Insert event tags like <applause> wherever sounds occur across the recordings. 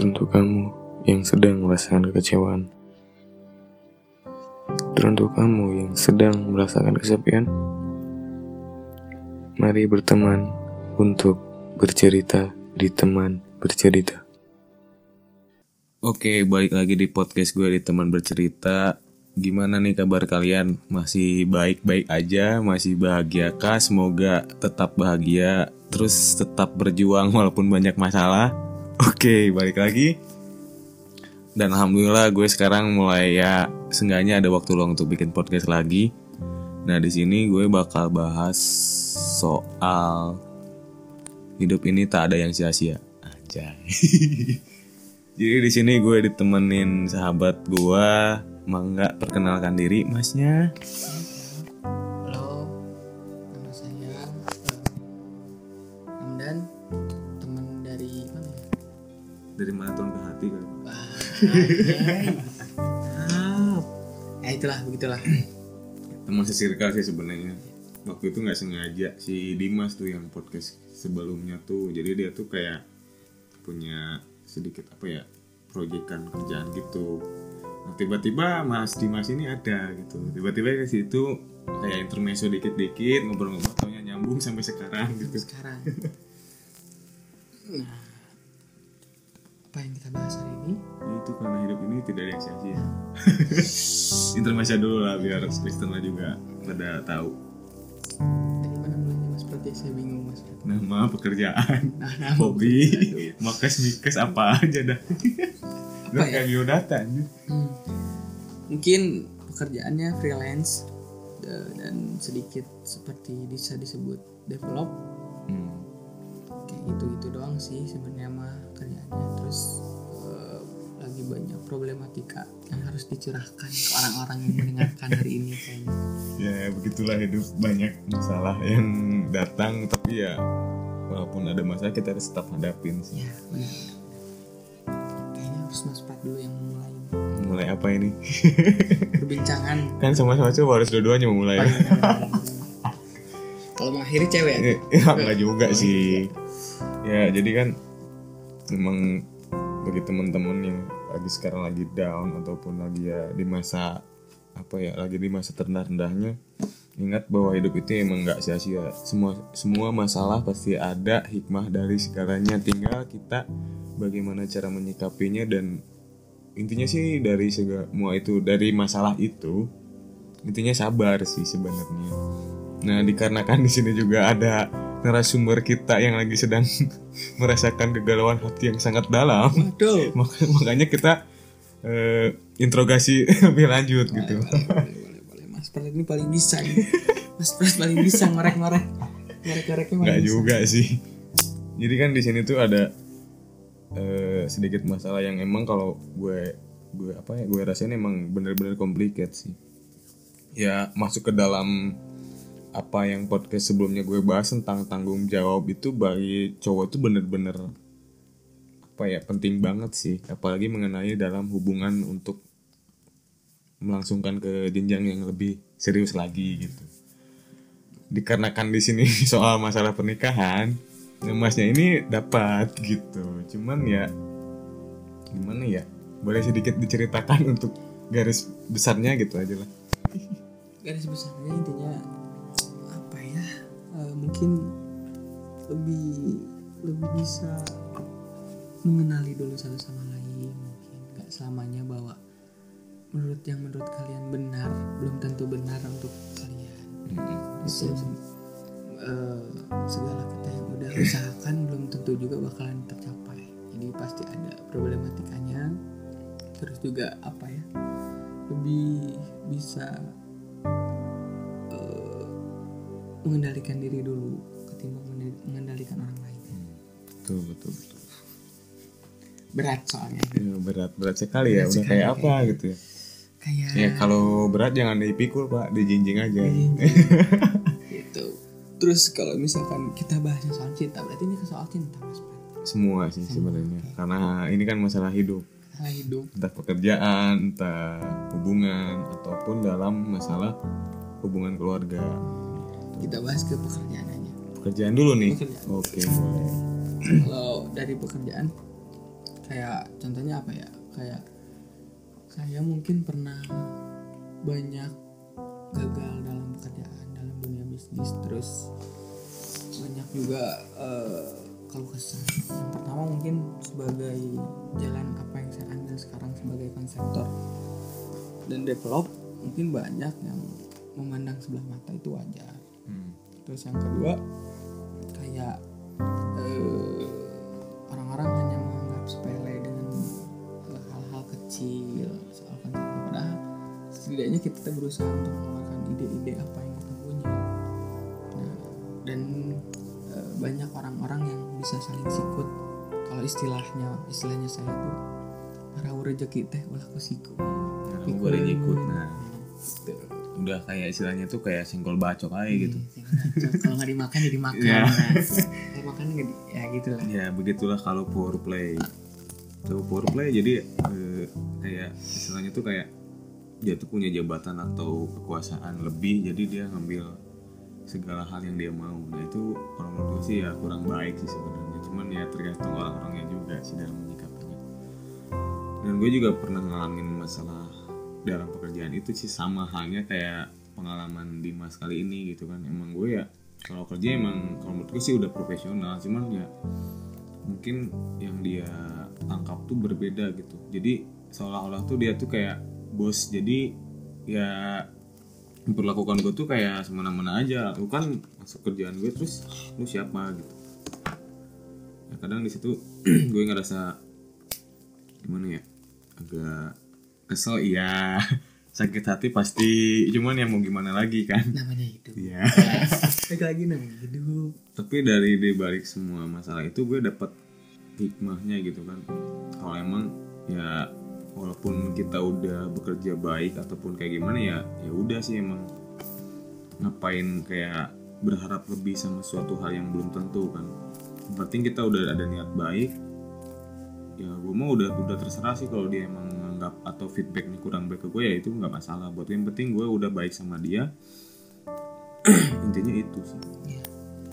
Teruntuk kamu yang sedang merasakan kekecewaan. Teruntuk kamu yang sedang merasakan kesepian. Mari berteman untuk bercerita di teman bercerita. Oke, balik lagi di podcast gue di teman bercerita. Gimana nih kabar kalian? Masih baik-baik aja? Masih bahagia kah? Semoga tetap bahagia, terus tetap berjuang walaupun banyak masalah. Oke, balik lagi. Dan alhamdulillah gue sekarang mulai ya seenggaknya ada waktu luang untuk bikin podcast lagi. Nah, di sini gue bakal bahas soal hidup ini tak ada yang sia-sia. Anjay. <laughs> Jadi di sini gue ditemenin sahabat gue, Mangga perkenalkan diri masnya. Ya itulah, begitulah. Teman sesirkel sih sebenarnya. Waktu itu nggak sengaja si Dimas tuh yang podcast sebelumnya tuh. Jadi dia tuh kayak punya sedikit apa ya proyekan kerjaan gitu. Nah, tiba-tiba Mas Dimas ini ada gitu. Tiba-tiba ke situ kayak intermezzo dikit-dikit ngobrol-ngobrol taunya nyambung sampai sekarang gitu. Sekarang. <laughs> Nah, apa yang kita bahas hari ini? Ya, itu karena hidup ini tidak ada yang sia-sia. <laughs> intermezzo dulu lah biar listener juga pada tahu Dari mana mulainya Mas Prati? Saya bingung Mas nama pekerjaan, <laughs> Nah, nama hobi, Aduh. makes mikes apa aja dah. <laughs> Apa ya? kayak biodata anjir. Hmm. Mungkin pekerjaannya freelance dan sedikit seperti bisa disebut develop Hmm. kayak gitu gitu doang sih sebenarnya mah terus eh, lagi banyak problematika yang harus dicurahkan ke orang-orang yang mendengarkan hari ini kayaknya Ya begitulah hidup banyak masalah yang datang tapi ya walaupun ada masalah kita harus tetap hadapin sih. ya benar kayaknya harus mas Pat dulu yang mulai Mulai apa ini? <laughs> perbincangan kan sama-sama coba harus dua-duanya memulai. <laughs> kalau mengakhiri cewek ya? <laughs> ya enggak juga sih. Ya jadi kan memang bagi teman-teman yang lagi sekarang lagi down ataupun lagi ya di masa apa ya lagi di masa terendah-rendahnya ingat bahwa hidup itu emang nggak sia-sia. Semua semua masalah pasti ada hikmah dari segalanya. Tinggal kita bagaimana cara menyikapinya dan intinya sih dari semua itu dari masalah itu intinya sabar sih sebenarnya. Nah dikarenakan di sini juga ada narasumber kita yang lagi sedang <laughs> merasakan kegalauan hati yang sangat dalam waduh <laughs> Maka- makanya kita eh, interogasi <laughs> lebih lanjut gitu boleh, boleh, boleh. Mas Prat ini paling bisa nih. Mas Prat paling bisa ngorek-ngorek ngorek-ngoreknya paling nggak bisa. juga sih jadi kan di sini tuh ada eh, sedikit masalah yang emang kalau gue gue apa ya gue rasain emang bener-bener complicated sih ya masuk ke dalam apa yang podcast sebelumnya gue bahas tentang tanggung jawab itu bagi cowok itu bener-bener apa ya penting banget sih. Apalagi mengenai dalam hubungan untuk melangsungkan ke jenjang yang lebih serius lagi gitu. Dikarenakan di sini <laughs> soal masalah pernikahan masnya ini dapat gitu. Cuman ya gimana ya? Boleh sedikit diceritakan untuk garis besarnya gitu aja lah. Garis besarnya intinya mungkin lebih lebih bisa mengenali dulu satu sama lain mungkin nggak selamanya bahwa menurut yang menurut kalian benar belum tentu benar untuk kalian. Terus, eh, segala kita yang udah usahakan belum tentu juga bakalan tercapai. Jadi pasti ada problematikanya. Terus juga apa ya? Lebih bisa mengendalikan diri dulu ketimbang mengendalikan orang lain. Betul betul betul. Berat soalnya. Ya, berat berat sekali ya. Berat udah sekali, kayak apa gitu ya. kayak ya kalau berat jangan dipikul pak. Dijinjing aja. <laughs> Gitu. Terus kalau misalkan kita bahasnya soal cinta berarti ini soal cinta mas semua sih sebenarnya. karena ini kan masalah hidup. Masalah hidup. Entah pekerjaan entah hubungan ataupun dalam masalah hubungan keluarga kita bahas ke pekerjaan aja pekerjaan dulu nih? Pekerjaan. oke boleh kalau dari pekerjaan kayak contohnya apa ya? Kayak saya mungkin pernah banyak gagal dalam pekerjaan dalam dunia bisnis. Terus banyak juga eh, kalau kesah yang pertama mungkin sebagai jalan apa yang saya ambil sekarang sebagai konseptor dan develop mungkin banyak yang memandang sebelah mata itu wajar. Terus yang kedua kayak eh, orang-orang hanya menganggap sepele dengan hal-hal kecil soal konsep padahal setidaknya kita berusaha untuk mengeluarkan ide-ide apa yang kita punya. Nah dan eh, banyak orang-orang yang bisa saling sikut. Kalau istilahnya istilahnya saya tuh rau rezeki teh ulah kusiku boleh ikut nah. Gitu. Udah kayak istilahnya tuh kayak senggol bacok aja gitu. kalau nggak dimakan jadi makan Iya. nah. kalau makan nggak di, ya gitu lah ya begitulah kalau power play. Kalau power play jadi eh, kayak istilahnya tuh kayak dia tuh punya jabatan atau kekuasaan lebih jadi dia ngambil segala hal yang dia mau. Nah itu kalau menurut gue sih ya kurang baik sih sebenarnya. Cuman ya tergantung orang-orangnya juga sih dalam menyikapinya. Dan gue juga pernah ngalamin masalah dalam pekerjaan itu sih sama halnya kayak pengalaman Dimas kali ini gitu kan. Emang gue ya kalau kerja emang kalau menurut gue sih udah profesional. Cuman ya mungkin yang dia tangkap tuh berbeda gitu. Jadi seolah-olah tuh dia tuh kayak bos. Jadi ya memperlakukan gue tuh kayak semena-mena aja. Lu kan masuk kerjaan gue terus lu siapa gitu. Ya kadang di situ <clears throat> gue ngerasa gimana ya agak kesel iya. <laughs> Sakit hati pasti. Cuman ya mau gimana lagi kan? Namanya hidup. Iya. <laughs> Balik lagi namanya hidup. Tapi dari di balik semua masalah itu gue dapat hikmahnya gitu kan. Kalau emang ya walaupun kita udah bekerja baik ataupun kayak gimana ya ya udah sih emang. Ngapain kayak berharap lebih sama suatu hal yang belum tentu kan. Yang penting kita udah ada niat baik ya gue mau udah udah terserah sih kalau dia emang menganggap atau feedbacknya kurang baik ke gue ya itu nggak masalah. Buat gue. yang penting gue udah baik sama dia. <clears throat> Intinya itu sih. Ya.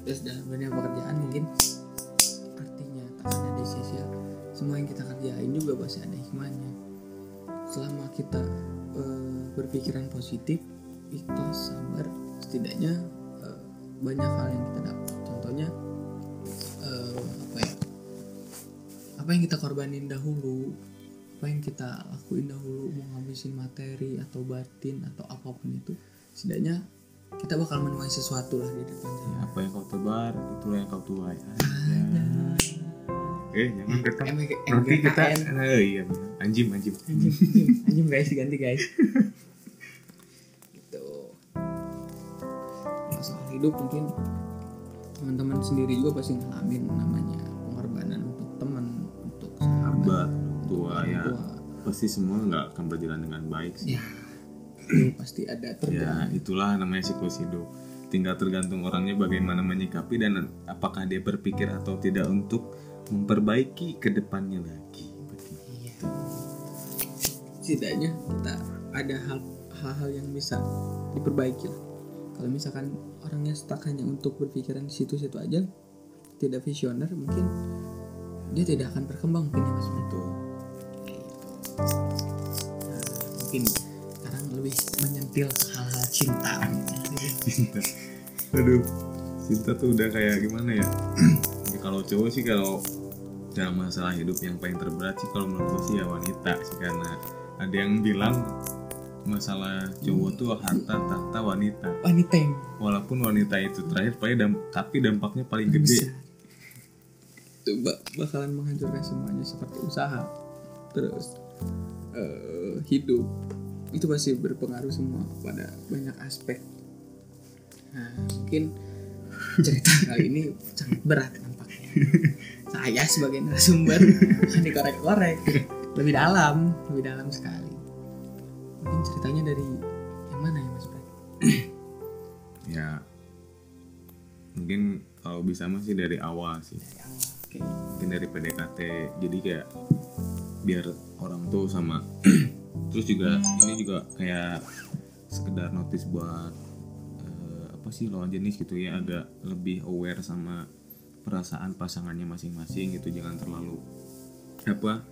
terus dalam dunia pekerjaan mungkin artinya tak ada di sisi semua yang kita kerjain juga pasti ada hikmahnya. Selama kita eh, berpikiran positif ikhlas sabar setidaknya eh, banyak hal yang kita dapat. Contohnya eh, apa ya? Apa yang kita korbanin dahulu apa yang kita lakuin dahulu mau ngabisin materi atau batin atau apa pun itu setidaknya kita bakal menuai sesuatu lah di depan sana apa yang kau tebar itulah yang kau tuai. Aja eh jangan kita. Nanti kita eh, iya anjim anjim. Anjing anjing guys. Ganti guys. Gitu. Masalah hidup mungkin teman-teman sendiri juga pasti ngalamin namanya pengorbanan untuk teman untuk sahabat tua ya tua. pasti semua nggak akan berjalan dengan baik sih. Ya. <clears throat> Pasti ada ya terjadi. itulah namanya siklus hidup. Tinggal tergantung orangnya bagaimana menyikapi dan apakah dia berpikir atau tidak untuk memperbaiki ke depannya lagi. Iya. Setidaknya kita ada hal hal-hal yang bisa diperbaiki lah. Kalau misalkan orangnya stuck hanya untuk berpikiran di situ-situ aja tidak visioner mungkin dia tidak akan berkembang mungkin ya mas. Gitu. Nah, mungkin sekarang lebih menyentil hal-hal cinta cinta. Aduh cinta tuh udah kayak gimana ya? <clears throat> Ya, kalau cowok sih kalau dalam masalah hidup yang paling terberat sih kalau menurut gue sih ya wanita sih karena ada yang bilang masalah cowok tuh harta tahta wanita. Wanita yang walaupun wanita itu terakhir paling dam- tapi dampaknya paling gede. Itu ba- bakalan menghancurkan semuanya seperti usaha. Terus eh, hidup itu pasti berpengaruh semua pada banyak aspek. Nah mungkin cerita <laughs> kali ini sangat berat nampaknya. <laughs> Saya sebagai narasumber akan <laughs> dikorek-korek. Lebih dalam lebih dalam sekali. Mungkin ceritanya dari yang mana ya mas Bray? <clears throat> ya mungkin kalau bisa masih dari awal sih. Dari awal oke. Mungkin dari PDKT jadi kayak biar orang tuh sama. <clears throat> Terus juga ini juga kayak sekedar notice buat eh, apa sih lawan jenis gitu ya agak lebih aware sama perasaan pasangannya masing-masing gitu jangan terlalu apa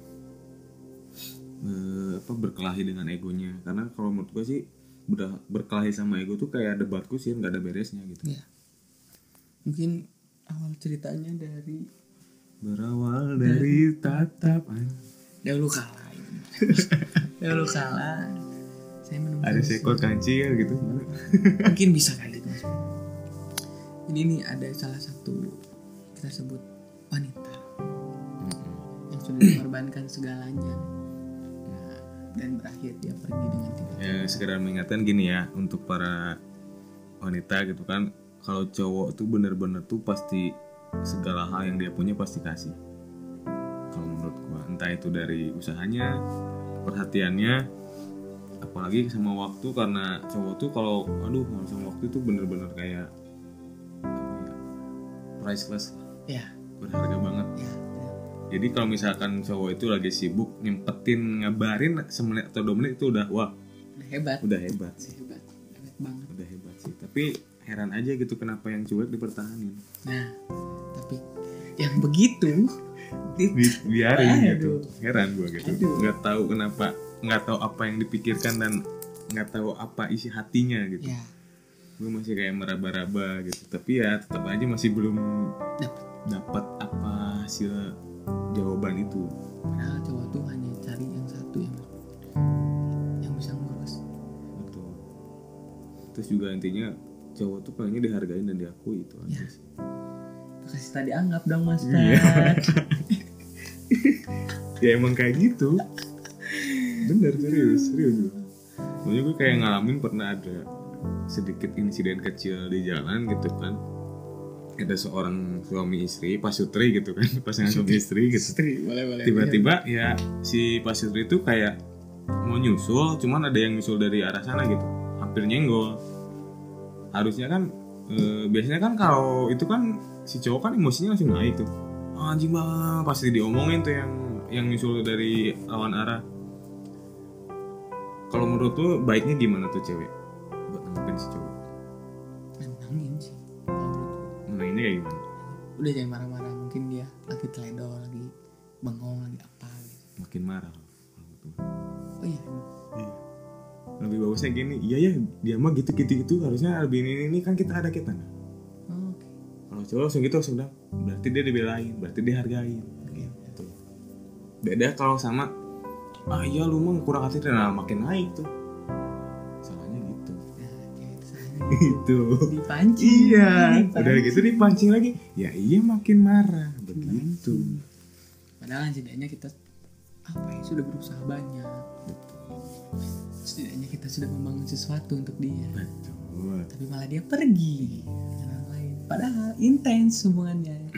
eh, apa berkelahi dengan egonya. Karena kalau menurut gue sih udah berkelahi sama ego tuh kayak debatku sih nggak ada beresnya gitu. Ya mungkin awal ceritanya dari berawal dari tatap dahulu kala <laughs> dahulu kala saya menemukan ada seekor kancil gitu. Mungkin bisa <laughs> kali itu ini nih ada salah satu kita sebut wanita. Yang sudah mengorbankan segalanya. Nah, dan berakhir dia pergi dengan tidak ya sekedar mengingatkan gini ya untuk para wanita gitu kan kalau cowok tuh bener-bener tuh pasti segala hal yang dia punya pasti kasih kalau menurut gua. Entah itu dari usahanya perhatiannya apalagi sama waktu karena cowok tuh kalau aduh kalau sama waktu tuh bener-bener kayak apa ya priceless lah. Ya berharga banget. Ya jadi kalau misalkan cowok itu lagi sibuk nyempetin ngabarin semenit atau dua menit itu udah wah udah hebat. udah hebat. Sih hebat. Hebat banget. Udah hebat sih. Tapi heran aja gitu kenapa yang cuek dipertahanin. Nah tapi yang begitu di, Bi- biarin Aduh. gitu. Heran gua gitu. Aduh. nggak tahu kenapa nggak tahu apa yang dipikirkan dan nggak tahu apa isi hatinya gitu. Ya. Gue masih kayak meraba-raba gitu. Tapi ya tetap aja masih belum dapat apa hasil jawaban itu. Padahal cowok tuh hanya cari yang satu yang yang bisa ngurus. Betul. Terus juga intinya cowok tuh pengennya dihargain dan diakui itu aja Ya. sih kasih tadi anggap dong mas Iya. <laughs> Ya emang kayak gitu. Bener serius serius. Soalnya gue kayak ngalamin pernah ada sedikit insiden kecil di jalan gitu kan. Ada seorang suami istri pasutri gitu kan <laughs> pasangan suami istri gitu. Boleh boleh tiba-tiba ya si pasutri itu kayak mau nyusul cuman ada yang nyusul dari arah sana gitu. Hampir nyenggol. Harusnya kan eh, biasanya kan kalau itu kan si cowok kan emosinya langsung naik tuh. "Ah, anjing banget. Pasti diomongin tuh yang yang nyusul dari lawan arah. Kalau menurut tuh baiknya gimana tuh cewek? Buat nanggepin si cowok. Nantangin sih kalau menanginnya kayak gimana? Udah jangan marah-marah mungkin dia lagi teledor lagi bengong lagi apa gitu. Makin marah. Menurut oh iya. Iya. lebih bagusnya gini iya ya dia mah gitu gitu gitu harusnya lebih ini ini kan kita ada kita nah. Cowok langsung gitu langsung bilang berarti dia dibelain berarti dihargain gitu. Beda kalau sama ah iya lu mah kurang hati nah makin naik tuh. Salahnya gitu. Nah itu salahnya <laughs> itu dipancing. Iya. Dipancing. udah gitu dipancing lagi. Ya iya makin marah. Begitu. Padahal setidaknya kita apa ya sudah berusaha banyak. Setidaknya kita sudah membangun sesuatu untuk dia. Betul. Tapi malah dia pergi padahal intens hubungannya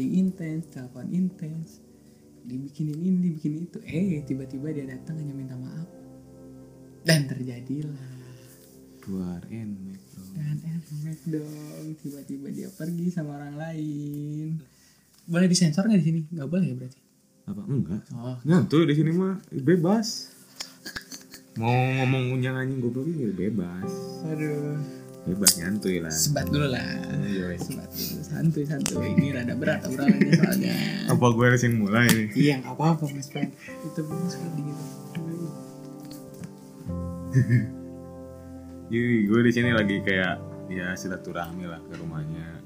Chatting intens telepon intens. Dibikinin ini dibikinin itu. Eh tiba-tiba dia datang hanya minta maaf. Dan terjadilah. Enak bro. dan enak dong. Tiba-tiba dia pergi sama orang lain. Boleh disensor nggak di sini? Nggak boleh ya berarti? Apa? Enggak. Oh. Nyantuy di sini mah. Bebas. Mau ngomong unyang anjing goblok ini bebas. aduh Bebas nyantuy lah. sebat dulu lah Iya, sebat dulu santuy santuy ini rada berat obrolannya soalnya Apa gue harus yang mulai nih? iya nggak apa-apa mas Fred itu mas Fred gitu <laughs> Jadi gue di sini lagi kayak ya silaturahmi lah ke rumahnya.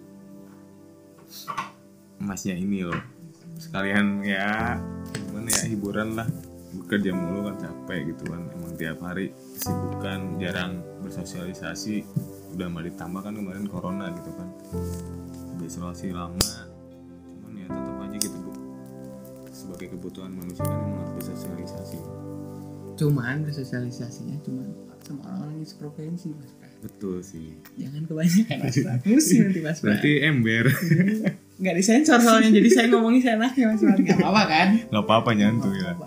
Masnya ini loh. Sekalian ya gimana ya hiburan lah. Bekerja mulu kan capek gitu kan. Emang tiap hari kesibukan, jarang bersosialisasi. Udah mau ditambah kan kemarin corona gitu kan. Berisolasi lama. Cuman ya tetap aja gitu bu. Sebagai kebutuhan manusia kan emang harus bersosialisasi. cuman bersosialisasinya cuman sama orang-orang yang seprovinsi mas Betul sih. jangan kebanyakan mas Fred pusing nanti mas Berarti ember. nggak disensor soalnya jadi saya ngomongnya seenaknya mas Fred nggak apa-apa kan Gak apa-apa nyantuy lah. Nggak apa-apa.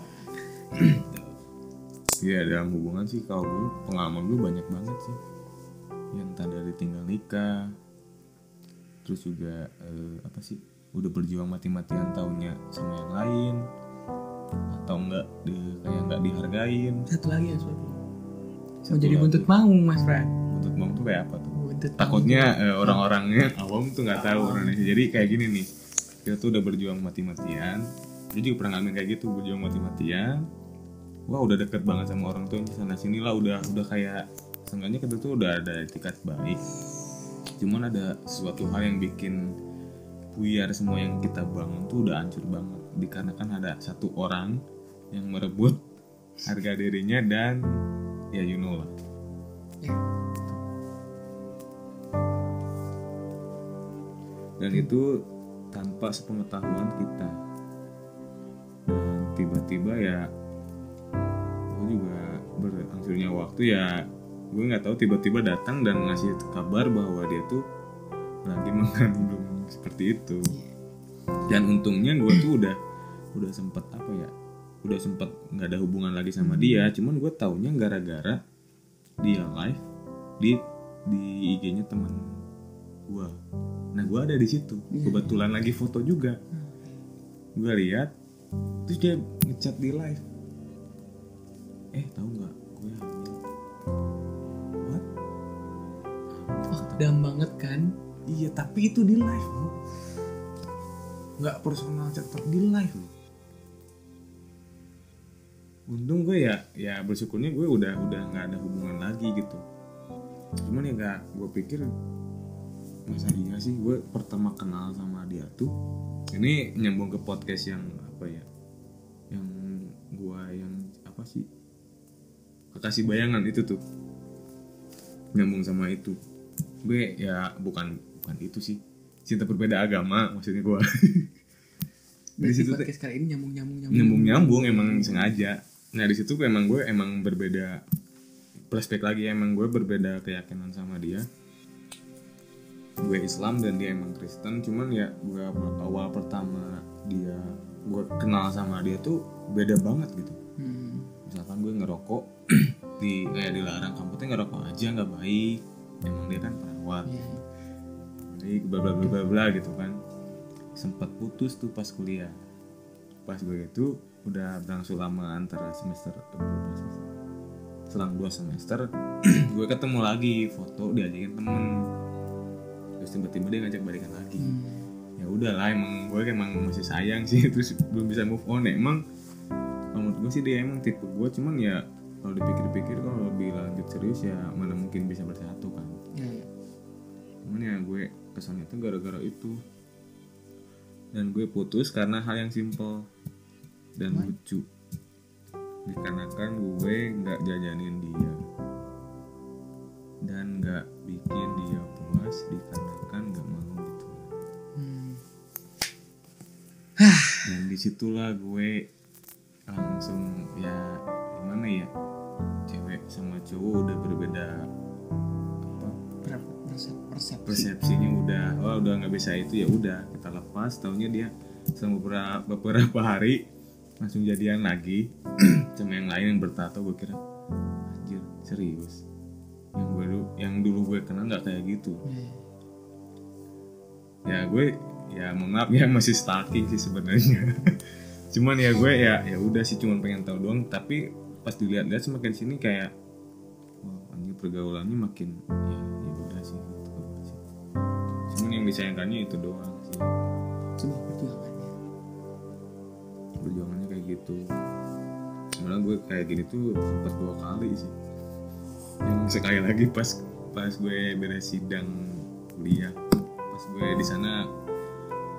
Iya dalam hubungan sih kalau gue pengalaman gue banyak banget sih. Yang entah dari tinggal nikah, terus juga eh, apa sih udah berjuang mati-matian tahunnya sama yang lain, atau enggak di, kayak nggak dihargain. satu lagi mas Fred mau jadi lagi. buntut maung mas Fred Buntut bang tuh kayak apa tuh? buntut Takutnya eh, orang-orangnya <laughs> awam tuh nggak tahu Indonesia. Jadi kayak gini nih, kita tuh udah berjuang mati-matian. Jadi juga pernah ngalamin kayak gitu berjuang mati-matian. wah udah deket banget sama orang tuanya sana sini lah udah udah kayak seenggaknya kita tuh udah ada etikat baik. Cuman ada sesuatu hal yang bikin buyar semua yang kita bangun tuh udah hancur banget. Dikarenakan ada satu orang yang merebut harga dirinya dan ya you know lah. Ya. dan itu tanpa sepengetahuan kita. Dan tiba-tiba ya gue juga berangsurnya waktu ya gue nggak tahu tiba-tiba datang dan ngasih kabar bahwa dia tuh lagi <laughs> mengandung seperti itu. Dan untungnya gue tuh <clears throat> udah udah sempet apa ya udah sempet nggak ada hubungan lagi sama dia. Cuman gue taunya gara-gara dia live di di IG-nya teman gue nah gue ada di situ. Kebetulan lagi foto juga. Gue lihat terus dia ngechat di live. Eh tahu nggak Wah, dam banget kan? iya tapi itu di live bro nggak personal chat tapi di live bro untung gue ya ya bersyukurnya gue udah udah nggak ada hubungan lagi gitu. Cuman ya nggak gue pikir masa iya sih gue pertama kenal sama dia tuh ini nyambung ke podcast yang apa ya yang gue yang apa sih? Kekasih bayangan itu tuh nyambung sama itu gue ya bukan bukan itu sih. Cinta berbeda agama maksudnya gue Berarti situ tuh podcast kali ini nyambung nyambung nyambung. nyambung nyambung emang sengaja. Nah di situ emang gue emang berbeda flashback lagi emang gue berbeda keyakinan sama dia. Gue Islam dan dia emang Kristen cuman ya gue awal pertama dia gue kenal sama dia tuh beda banget gitu. Hmm. misalkan gue ngerokok <clears throat> di kayak dilarang kamu tuh ngerokok aja nggak baik. Emang dia kan Iya. baik bla bla bla bla bla gitu kan. Sempat putus tuh pas kuliah. Pas gue itu udah berlangsung lama antara semester selang dua semester <clears throat> gue ketemu lagi foto diajakin temen. Terus tiba-tiba dia ngajak balikan lagi. Hmm. ya udah lah emang gue emang masih sayang sih <laughs> terus belum bisa move on. Ya emang kalau menurut gue sih dia emang tipe gue cuman ya kalau dipikir-pikir kalau lebih lanjut serius ya mana mungkin bisa bersatu kan. Cuman ya gue kesannya tuh gara-gara itu. Dan gue putus karena hal yang simple dan lucu. Dikarenakan gue nggak jajanin dia. Dan nggak bikin dia puas dikarenakan nggak mau gitu. Hmm. dan di situlah gue langsung ya gimana ya cewek sama cowok udah berbeda persepsi? persepsinya udah. Oh udah nggak bisa itu ya udah kita lepas. Taunya dia selama beberapa, beberapa hari langsung jadian lagi. <clears throat> Sama yang lain yang bertato gue kira anjir serius? Yang gue dulu yang dulu gue kenal nggak kayak gitu. Iya. ya gue ya mohon maaf ya masih stalking sih sebenarnya. <laughs> Cuman ya gue ya ya udah sih cuman pengen tahu doang. Tapi pas dilihat-lihat semakin sini kayak wah anjir pergaulannya makin ya ya udah sih. Cuman yang disayangkannya itu doang sih. Sebuah perjuangan ya. perjuangannya kayak gitu. Malah gue kayak gini tuh sempat dua kali sih. Yang sekali lagi pas pas gue beres sidang kuliah. Pas gue di sana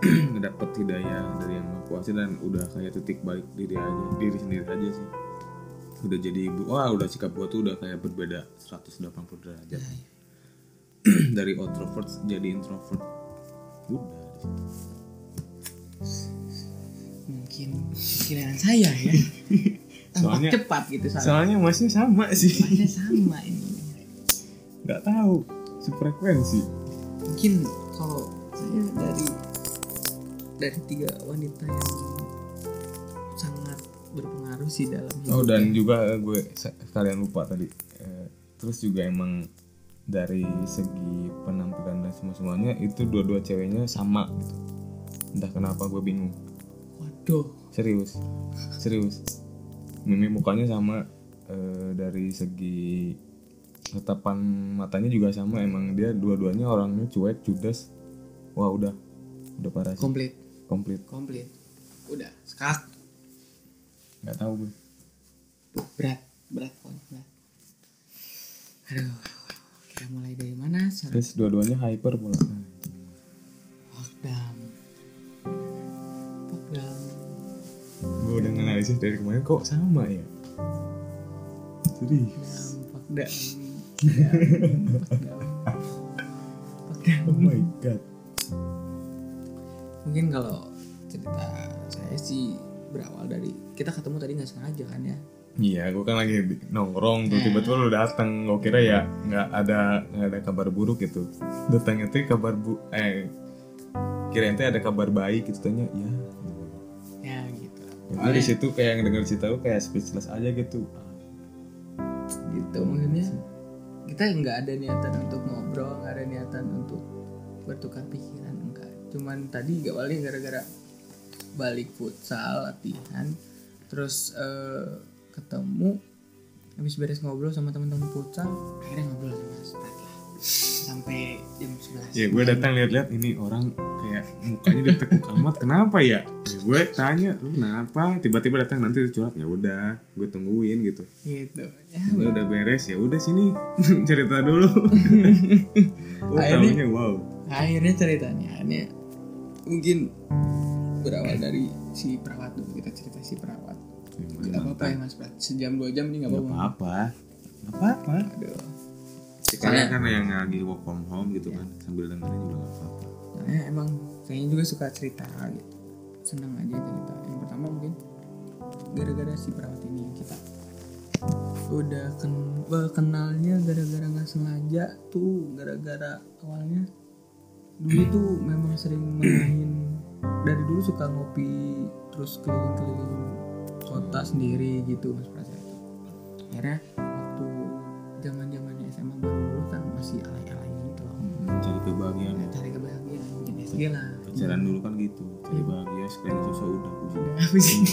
<clears throat> ngedapet hidayah dari yang maha kuasa dan udah kayak titik balik diri aja diri sendiri aja sih. Udah jadi ibu wah udah sikap gue tuh udah kayak berbeda 180 derajat. Iya, iya. <clears throat> dari introvert jadi introvert udah. Mungkin pikiran saya ya. <laughs> Tampak Soalnya- cepat gitu soalnya. soalnya masnya sama sih Soalnya sama ini. nggak tahu sefrekuensi Mungkin kalau saya dari dari tiga wanita yang sangat berpengaruh sih dalam hidup. Oh dan juga gue se- sekalian lupa tadi. Eh, terus juga emang dari segi penampilan dan semua semuanya itu dua-dua ceweknya sama gitu. Entah kenapa gue bingung. Waduh. Serius, serius. Mimi mukanya sama eh, dari segi tatapan matanya juga sama. Emang dia dua-duanya orangnya cuek, judes. Wah udah, udah parah sih. Komplit. Komplit. Komplit. Udah. Skak. Gak tahu gue. berat berat pokoknya berat aduh kita mulai dari mana? Sar- terus dua-duanya hyper pula. Pokdam Pokdam gue udah nganalisis dari kemarin kok sama ya? Serius? Pokdam Pokdam Pokdam oh my god. Mungkin kalau cerita saya sih berawal dari kita ketemu tadi nggak sengaja kan ya Iya, gue kan lagi nongkrong tuh tiba-tiba lu datang. Gue kira ya nggak ada nggak ada kabar buruk gitu. Datangnya tuh kabar bu eh kirain tuh ada kabar baik gitu tanya ya. ya gitu Ya, gue di situ kayak ngedenger cerita lu kayak speechless aja gitu. gitu maksudnya kita nggak ada niatan untuk ngobrol nggak ada niatan untuk bertukar pikiran enggak cuman tadi gak awalnya gara-gara balik futsal latihan terus eh, ketemu habis beres ngobrol sama teman-teman futsal akhirnya ngobrol sama lah sampai jam 11 Ya gue datang lihat-lihat ini orang kayak mukanya ditekuk amat kenapa ya? ya gue tanya lu kenapa? Tiba-tiba datang nanti curhat ya udah gue tungguin gitu. gitu ya Lu udah beres ya udah sini <laughs> cerita dulu. <laughs> oh, Akhirnya- wow. akhirnya ceritanya ini mungkin berawal dari si perawat dulu kita cerita si perawat Gak apa-apa ya mas Prat Sejam dua jam nih gak Gak apa-apa. apa-apa. Gak apa-apa. Aduh. Sekarang kan yang lagi work from home gitu kan sambil dengerin juga gak apa-apa. Soalnya emang saya juga suka cerita gitu. Senang aja cerita. Yang pertama mungkin Gara-gara si perawat ini yang kita Udah ken well, kenalnya gara-gara gak sengaja tuh Gara-gara awalnya Dulu tuh memang sering main. Dari dulu suka ngopi Terus keliling-keliling kota sendiri gitu mas Prat Akhirnya waktu zaman zamannya SMA baru dulu kan masih alay-alay gitu loh Mencari kebahagiaan ya. cari kebahagiaan bikin SG lah Pacaran dulu kan gitu. Cari bahagia sekali susah udah pusing. udah pusing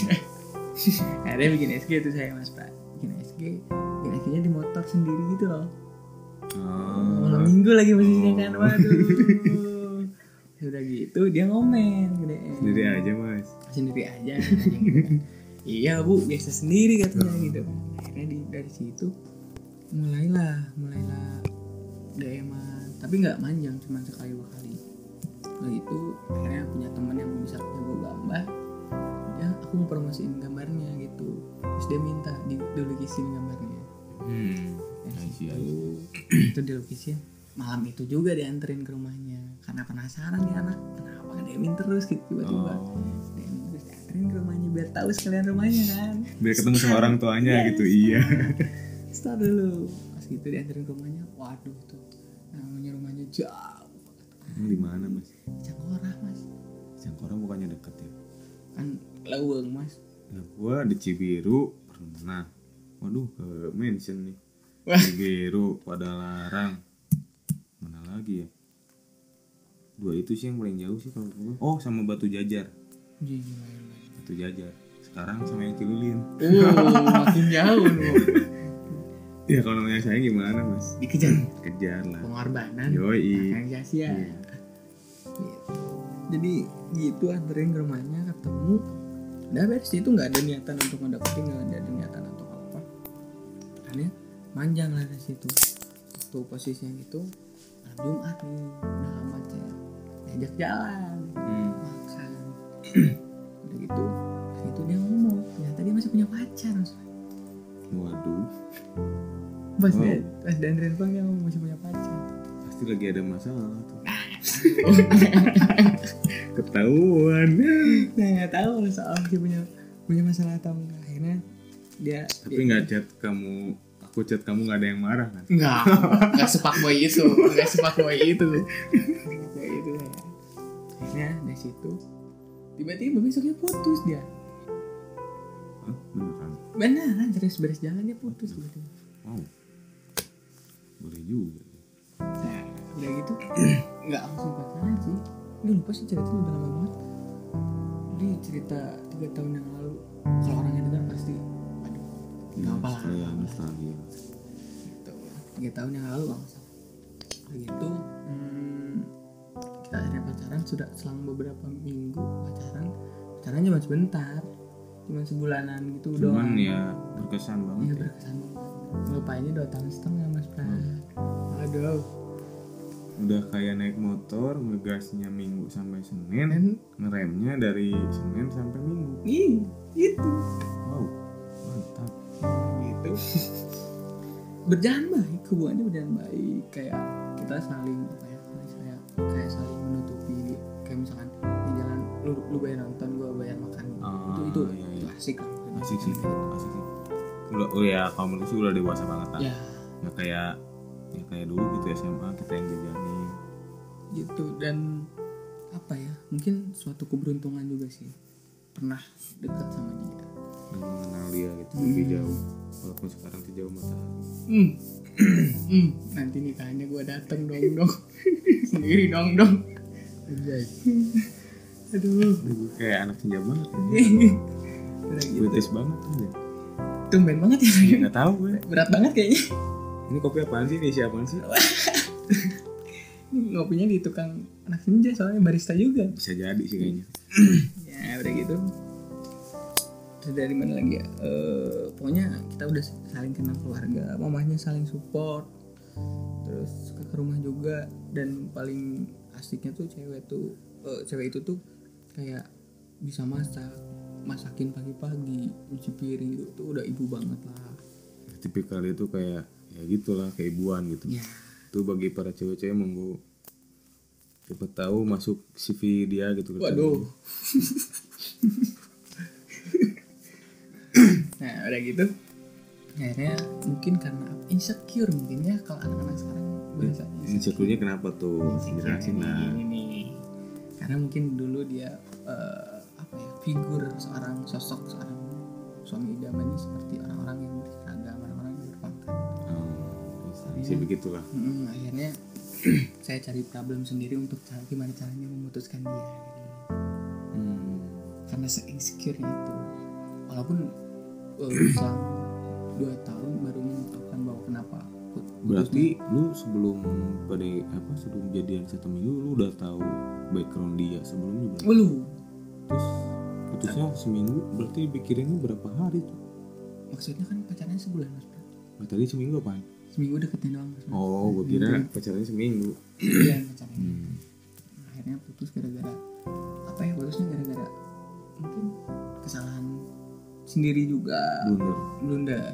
<laughs> akhirnya bikin SG tuh saya mas Pak bikin SG bikin SG nya di motor sendiri gitu loh Oh. malam minggu lagi posisinya kan waduh <laughs> udah gitu dia ngomen gede Sendiri aja mas. sendiri aja <laughs> iya bu biasa sendiri katanya gitu. Kan akhirnya di, dari situ mulailah mulailah DM tapi nggak manjang cuma sekali dua kali. Lalu itu akhirnya punya teman yang bisa jago gambar. Ya aku mau promosiin gambarnya gitu. Terus dia minta di, dilukisin gambarnya. Hmm. situ itu dilukisin. Malam itu juga dianterin ke rumahnya karena penasaran nih anak kenapa ngedemin terus gitu tiba-tiba. Oh. Dianterin ke rumahnya biar tahu sekalian rumahnya kan Biar ketemu sama orang tuanya gitu iya. stop dulu pas gitu dianterin ke rumahnya waduh tuh namanya rumahnya jauh Emang di mana mas? Cangkorah mas Cangkora bukannya deket ya? kan laweng mas Ya gua di Cibiru pernah. Waduh ke mention nih. Cibiru pada larang. Mana lagi ya? Dua itu sih yang paling jauh sih kalau gua. Oh sama Batu Jajar. gila Batu Jajar. Sekarang sama yang Cililin. uh <laughs> makin jauh loh Ya kalau namanya saya gimana mas? dikejar <clears throat> Kejar lah. pengorbanan Yoi. Kang Jasia Iya. gitu. jadi gitu anterin ke rumahnya ketemu udah beres itu nggak ada niatan untuk ngedeketin nggak ada niatan untuk apa akhirnya manjang lah dari situ waktu posisinya gitu malam Jumat nih udah lama diajak jalan Hmm. makan <clears throat> udah gitu itu dia ngomong ternyata dia masih punya pacar. Waduh. pas Wow. dia pas pulang dia ngomong masih punya pacar Pasti lagi ada masalah tuh. <laughs> Ketahuan. nah nggak tahu soal masih punya punya masalah atau enggak akhirnya dia Tapi nggak chat kamu, aku chat kamu nggak ada yang marah kan? Enggak, enggak sepak boy itu, enggak sepak boy itu. <laughs> Kayak itu ya. Akhirnya dari situ tiba-tiba besoknya putus dia. Hah, beneran? Beneran terus beres jalan dia putus tiba-tiba. Wow. Boleh juga. Nah, udah gitu <clears throat> enggak langsung pacaran sih. Ini lupa sih ceritanya udah lama banget. Ini cerita tiga tahun yang lalu. Kalau orang yang dengar pasti, aduh, nggak apa lah. Gitu tiga tahun yang lalu bang begitu hmm, kita akhirnya pacaran sudah selang beberapa minggu pacaran. Pacaran cuma sebentar cuma sebulanan gitu cuman doang. ya berkesan Iya banget ya. berkesan banget. Ngelupainnya dua tahun setengah mas Pras aduh. Udah kayak naik motor ngegasnya minggu sampai senin dan ngeremnya dari senin sampai minggu. Ih itu wow mantap. Gitu. <laughs> Berjalan baik hubungannya berjalan baik. Kayak kita saling apa kayak saling menutupi. Kayak misalkan di jalan lu lu bayar nonton gua bayar makan. Ah, itu itu, iya, itu iya. asik lah. Asik sih asik sih. Udah oh ya kalau menurut sih udah dewasa banget lah ya. Nggak kayak ya kayak dulu gitu SMA kita yang jajanin gitu dan apa ya mungkin suatu keberuntungan juga sih. Pernah dekat sama dia. Dan mengenal dia gitu lebih jauh. Walaupun sekarang tuh jauh matahari hmm. Hmm. nanti nikahnya gua dateng dong dong. <laughs> Sendiri dong dong. Aduh. Aduh, kayak anak senja banget ya. udah gitu. British banget tuh ya tumben banget ya Ya, nggak tahu gue berat banget kayaknya. Ini kopi apaan sih? Ini siapaan sih? <laughs> Ngopinya di tukang anak senja soalnya barista juga. Bisa jadi sih kayaknya. <clears throat> Ya udah gitu dari mana lagi ya? Eh, pokoknya kita udah saling kenal keluarga mamahnya saling support terus ke rumah juga. Dan paling asiknya tuh cewek tuh eh, cewek itu tuh kayak bisa masak masakin pagi-pagi cuci piring itu tuh udah ibu banget lah. Tipikal itu kayak ya gitulah keibuan gitu. Ya itu bagi para cewek-cewek monggo siapa tahu masuk CV dia gitu waduh <laughs> nah udah gitu. Akhirnya mungkin karena insecure mungkin ya kalau anak-anak sekarang. Biasanya insecure-nya kenapa tuh? Jelasin lah. ini nih. Karena mungkin dulu dia eh, apa ya figur seorang sosok seorang suami idamannya seperti orang-orang yang berseragam orang-orang yang berpangkat. Oh, bisa. Begitulah. Hmm, akhirnya <clears throat> saya cari problem sendiri untuk cara gimana caranya memutuskan dia. Gitu. hmm. karena se insecure itu. Walaupun selang dua tahun baru memutuskan bahwa kenapa berarti lu sebelum pada apa sebelum jadian satu minggu lu udah tahu background dia sebelumnya berarti Waduh, terus putusnya seminggu berarti pikirinnya berapa hari tuh maksudnya kan pacarnya sebulan mas. Nah, tadi seminggu apaan? seminggu deketin doang mas. Oh, gue kira pacarannya seminggu. Iya pacarnya Hmm. akhirnya putus gara-gara apa ya putusnya gara-gara mungkin kesalahan sendiri juga. Blunder. blunder.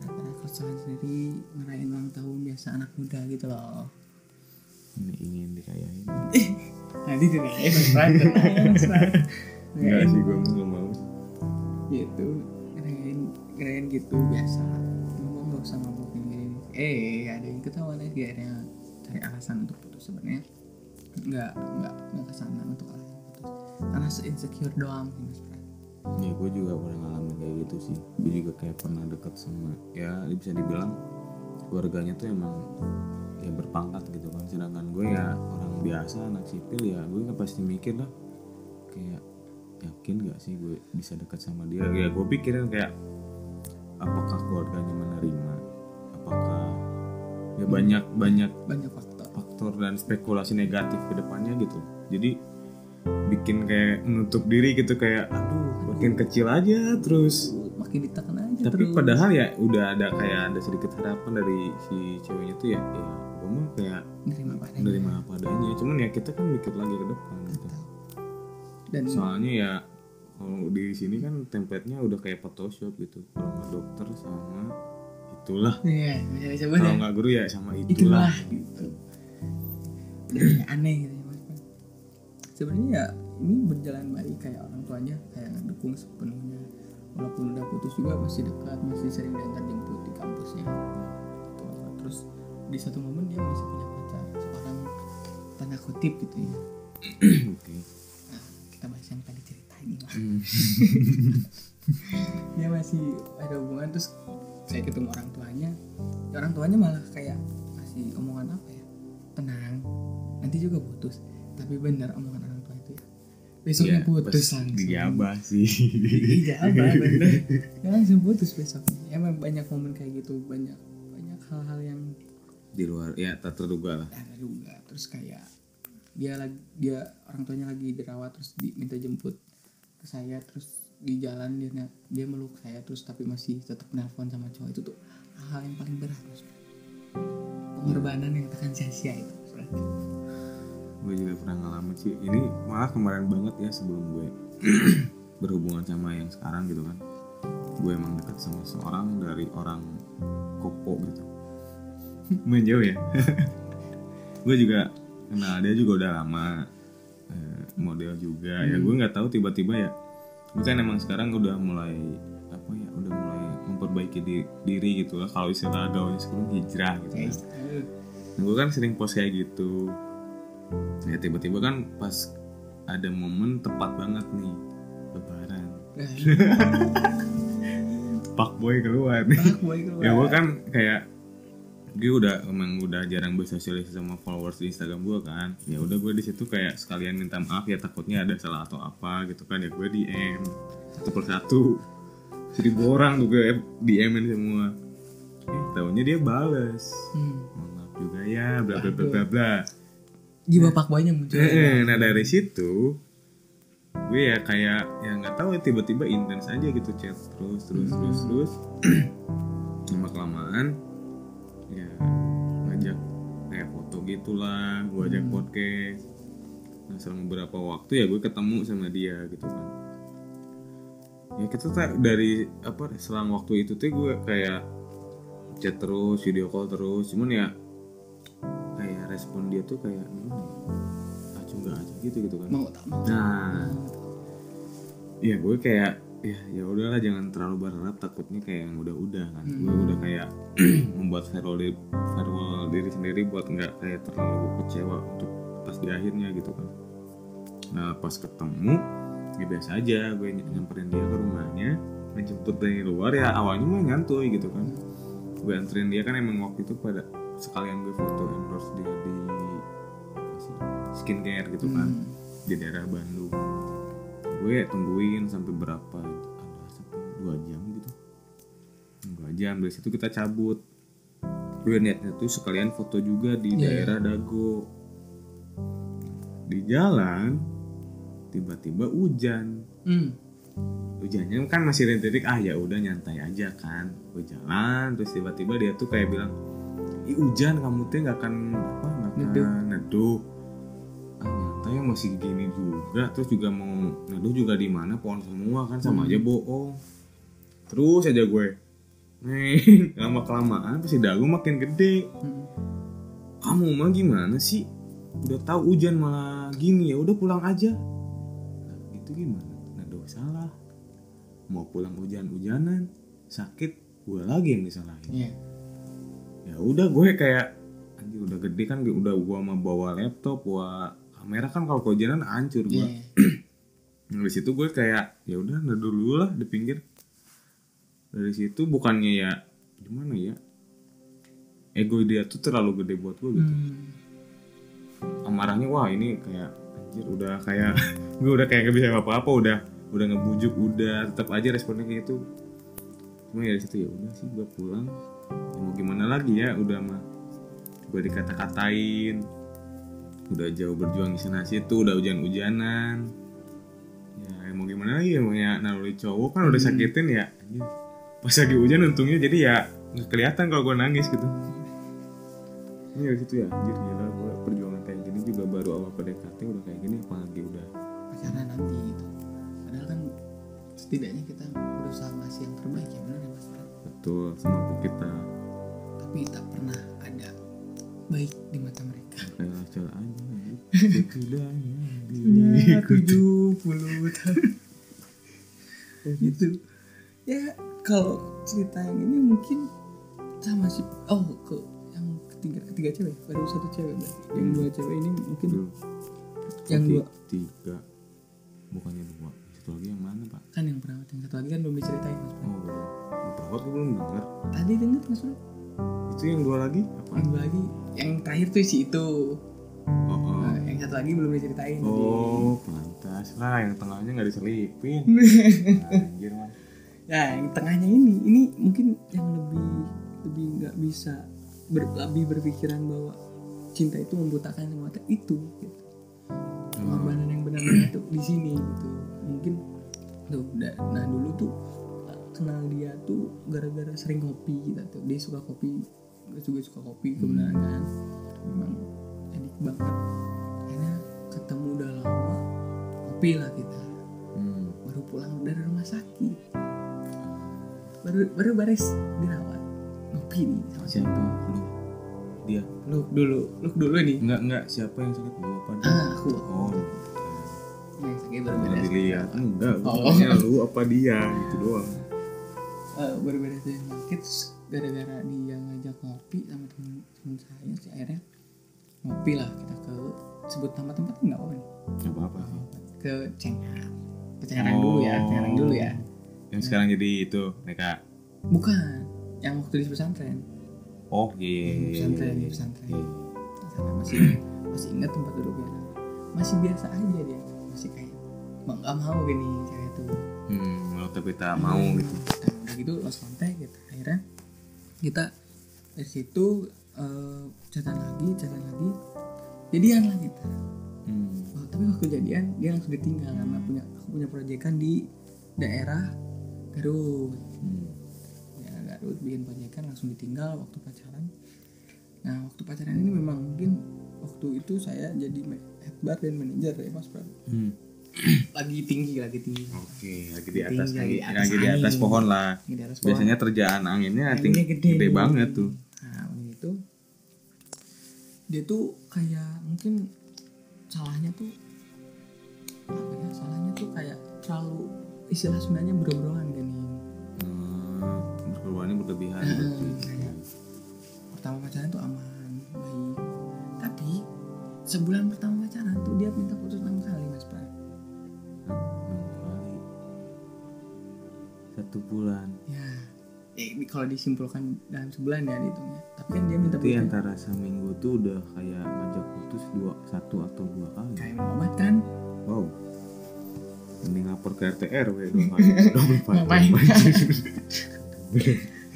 Karena kesalahan sendiri ngerayain ulang tahun biasa anak muda gitu loh. Ini ingin dikayain. <laughs> nanti dirayain mas Fran Enggak sih, gue mau mau. gitu. Ngerayain ngerayain gitu biasa. Ngomong gak usah ngomong gini. Eh ada yang ketahuan aja akhirnya cari alasan untuk putus sebenarnya. Nggak nggak nggak ke sana untuk alasan putus. Karena se insecure doang sih mas Ya gue juga pernah ngalamin kayak gitu sih. Gue juga kayak pernah deket sama ya bisa dibilang keluarganya tuh emang ya berpangkat gitu kan. Sedangkan gue ya orang biasa anak sipil ya gue nggak pasti mikir lah kayak yakin gak sih gue bisa dekat sama dia? Ya gue pikirin kayak apakah keluarganya menerima? Apakah ya banyak banyak banyak faktor. faktor dan spekulasi negatif ke depannya gitu. Jadi bikin kayak menutup diri gitu kayak aduh makin kecil aja terus. Makin ditekan aja tapi terus. padahal ya udah ada kayak ada sedikit harapan dari si ceweknya tuh ya ya gue mah kayak nerima padanya menerima apa adanya. Cuman ya kita kan mikir lagi ke depan gitu. Dan soalnya ya kalau di sini kan template-nya udah kayak Photoshop gitu. Kalau nggak dokter sama itulah. Ya bisa disebut kalau ya. nggak guru ya sama itulah itulah. gitu. Aneh gitu. Sebenarnya ya ini berjalan baik kayak orang tuanya kayak ngedukung sepenuhnya. Walaupun udah putus juga masih dekat masih sering diantar jemput di kampusnya. Gitu. terus di satu momen dia masih punya pacar seorang tanda kutip gitu ya. Oke. Nah, kita bahas yang tadi cerita ini lah Hmm. <laughs> dia masih ada hubungan terus saya ketemu orang tuanya. Ya, orang tuanya malah kayak kasih omongan apa ya? Tenang nanti juga putus. Tapi benar omongan besoknya Ya, putus langsung digabah sih. Iya apa <laughs> bener. Ya langsung putus besoknya ya emang banyak momen kayak gitu banyak banyak hal-hal yang di luar ya tak terduga lah. Ada juga terus kayak dia lagi dia orang tuanya lagi dirawat terus diminta jemput ke saya terus di jalan dia dia meluk saya terus tapi masih tetap nelpon sama cowok itu tuh hal yang paling berat Mas. pengorbanan yang takkan sia-sia itu gue juga pernah ngalamin sih. Ini malah kemarin banget ya sebelum gue <clears throat> berhubungan sama yang sekarang gitu kan. Gue emang dekat sama seorang dari orang kopo gitu. <laughs> Main jauh ya? <laughs> Gue juga kenal dia juga udah lama eh, model juga. Ya gue nggak tahu tiba-tiba ya gue kan emang sekarang udah mulai apa ya udah mulai memperbaiki di- diri gitu lah. Kalau istilah gaulnya sekarang hijrah gitu kan. Gue kan sering post kayak gitu ya tiba-tiba kan pas ada momen tepat banget nih lebaran. <laughs> Pak boy keluar. Pak boy keluar. ya gue kan kayak gue udah emang udah jarang bersosialisasi sama followers di Instagram gue kan. Ya udah gue di situ kayak sekalian minta maaf ya takutnya ada salah atau apa gitu kan. Ya gue DM satu persatu. Seribu orang tuh gue DM in semua. Eh tahunya dia bales. Hmm. maaf juga ya bla bla bla bla bla jiwa pak boynya muncul. Eh, nah dari situ gue ya kayak ya nggak tahu ya tiba-tiba intens aja gitu chat terus terus terus terus. <clears throat> Lama kelamaan ya ngajak kayak foto gitulah gue ajak podcast. Nah selama beberapa waktu ya gue ketemu sama dia gitu kan. Ya kita tuh dari apa selang waktu itu tuh gue kayak chat terus video call terus. Cuman ya respon dia tuh kayak gimana ya acu nggak aja gitu gitu kan. Mau tak mau. Nah ya gue kayak ya ya udahlah jangan terlalu berharap takutnya kayak yang udah-udah kan. Gue udah kayak <clears throat> membuat firewall di firewall diri sendiri buat nggak kayak terlalu kecewa untuk pas di akhirnya gitu kan. Nah pas ketemu ya biasa aja gue ny- nyamperin dia ke rumahnya menjemput dari luar ya awalnya mah nyantuy gitu kan. Gue anterin dia kan emang waktu itu pada sekalian gue foto endorse dia di skincare gitu kan. Di daerah Bandung. Gue tungguin sampai berapa ada sampai dua jam gitu. Dua jam dari situ kita cabut. Gue niatnya tuh sekalian foto juga di daerah Dago. Di jalan tiba-tiba hujan. Hmm. hujannya kan masih rintik ah ya udah nyantai aja kan. Gue jalan terus tiba-tiba dia tuh kayak bilang hujan kamu tuh nggak akan apa nggak akan Neduh. neduh. Ah nyantai masih gini juga. Terus juga mau neduh juga di mana? Pohon semua kan sama aja bohong. Terus aja gue. Nih <laughs> lama kelamaan pasti dagu makin gede. Hmm. kamu mah gimana sih? Udah tahu hujan malah gini ya udah pulang aja. Nah, itu gimana? Nah salah mau pulang hujan-hujanan sakit gue lagi yang disalahin. Iya. Ya udah gue kayak anjir udah gede kan udah gua mau bawa laptop bawa kamera kan kalau kehujanan hancur gua. Nah, dari situ gue kayak ya udah neduh dulu lah di pinggir. Dari situ bukannya ya gimana ya ego dia tuh terlalu gede buat gue gitu. Hmm. amarahnya wah ini kayak anjir udah kayak <laughs> gue udah kayak gak bisa apa-apa udah udah ngebujuk udah tetap aja responnya kayak gitu. Cuma ya dari situ ya udah sih gue pulang ya mau gimana lagi ya udah mah. Gue dikata-katain. Udah jauh berjuang di sana situ udah hujan-hujanan. Ya mau gimana lagi ya mau ya naluri cowok kan udah sakitin ya. Pas lagi hujan untungnya jadi ya nggak kelihatan kalau gue nangis gitu. Ini dari situ ya anjir gila gue perjuangan kayak gini juga baru awal PDKT udah kayak gini apalagi udah. Pacaran nanti gitu. Padahal kan setidaknya kita berusaha ngasih yang terbaik ya benar ya mas? Betul semampu kita. Tapi tak pernah ada baik di mata mereka. Anjir. setidaknya Ya, tujuh puluh tahun gitu ya kalau cerita yang ini mungkin sama si oh ke yang ketiga ketiga cewek. Baru satu cewek berarti. Yang dua cewek ini mungkin Belum. yang dua. tiga bukannya dua satu lagi yang mana pak kan yang perawat yang satu lagi kan belum diceritain mas oh belum Yang perawat gue belum denger tadi denger mas Fred? itu yang dua lagi apa yang dua lagi yang terakhir tuh si itu oh, oh. Nah, yang satu lagi belum diceritain Oh, pantas lah yang tengahnya nggak diselipin. <laughs> Anjir man. Ya, yang tengahnya ini, ini mungkin yang lebih lebih nggak bisa ber, lebih berpikiran bahwa cinta itu membutakan semata itu. Gitu. Pengorbanan yang benar-benar itu di sini gitu. Mungkin tuh nah dulu tuh kenal dia tuh gara-gara sering kopi kita tuh dia suka kopi gue juga suka kopi kebenaran kan memang edik banget akhirnya ketemu udah lama kopi lah kita Hmm. baru pulang dari rumah sakit baru baru baris dirawat ngopi nih sama Siapa? Lu? Dia? lu dulu lu dulu nih Enggak, enggak. Siapa yang sakit? Lu apa ah aku Oh, baru Nggak beres dilihat. Enggak, Oh. lu apa dia gitu doang. Eh, beres dari sakit terus gara-gara dia ngajak ngopi sama temen, temen saya sih akhirnya ngopi lah kita ke sebut nama tempat nggak apa nih Enggak apa-apa. ke Cengar ke Cengarang dulu ya Cengarang dulu ya Yang sekarang jadi itu, Neka. bukan yang waktu di pesantren Oh, iya iya iya. pesantren iya, di pesantren Iya. Di sana masih masih ingat tempat duduknya masih biasa aja dia masih kayak nggak mau gini cewek itu Hmm, tapi tak mau gitu. nah, udah gitu lost kontak gitu. Akhirnya kita dari situ eh catatan lagi catatan lagi. Jadian lah kita. Hmm. Oh, tapi waktu jadian dia langsung ditinggal karena punya aku punya proyekan di daerah Garut. Hmm. ya Garut bikin proyekan langsung ditinggal waktu pacaran nah waktu pacaran ini memang mungkin waktu itu saya jadi ma- head bar dan manajer ya mas Pram Hmm. <clears throat> lagi tinggi lagi tinggi Oke, lagi di atas Tinggi, lagi, atas lagi di atas angin. pohon lah. Lagi di atas pohon. Biasanya terjaan anginnya ting- Anginnya gede, nih. banget tuh. Nah, itu dia tuh kayak mungkin salahnya tuh apa ya? Salahnya tuh kayak terlalu istilah Sundanya bro-broan kan nih. Nah, berkorbannya berlebihan berarti. kayak pertama pacaran tuh aman, baik. Tapi sebulan pertama pacaran tuh dia minta putus enam kali mas Pram. Enam kali. Satu bulan. Ya, eh, ini kalau disimpulkan dalam sebulan ya dihitungnya. Tapi kan dia minta Berarti putus antara seminggu tuh udah kayak ngajak putus dua satu atau dua kali. kayak obat kan. Wow. Mending lapor ke RT RW dong. Ngapain? <laughs>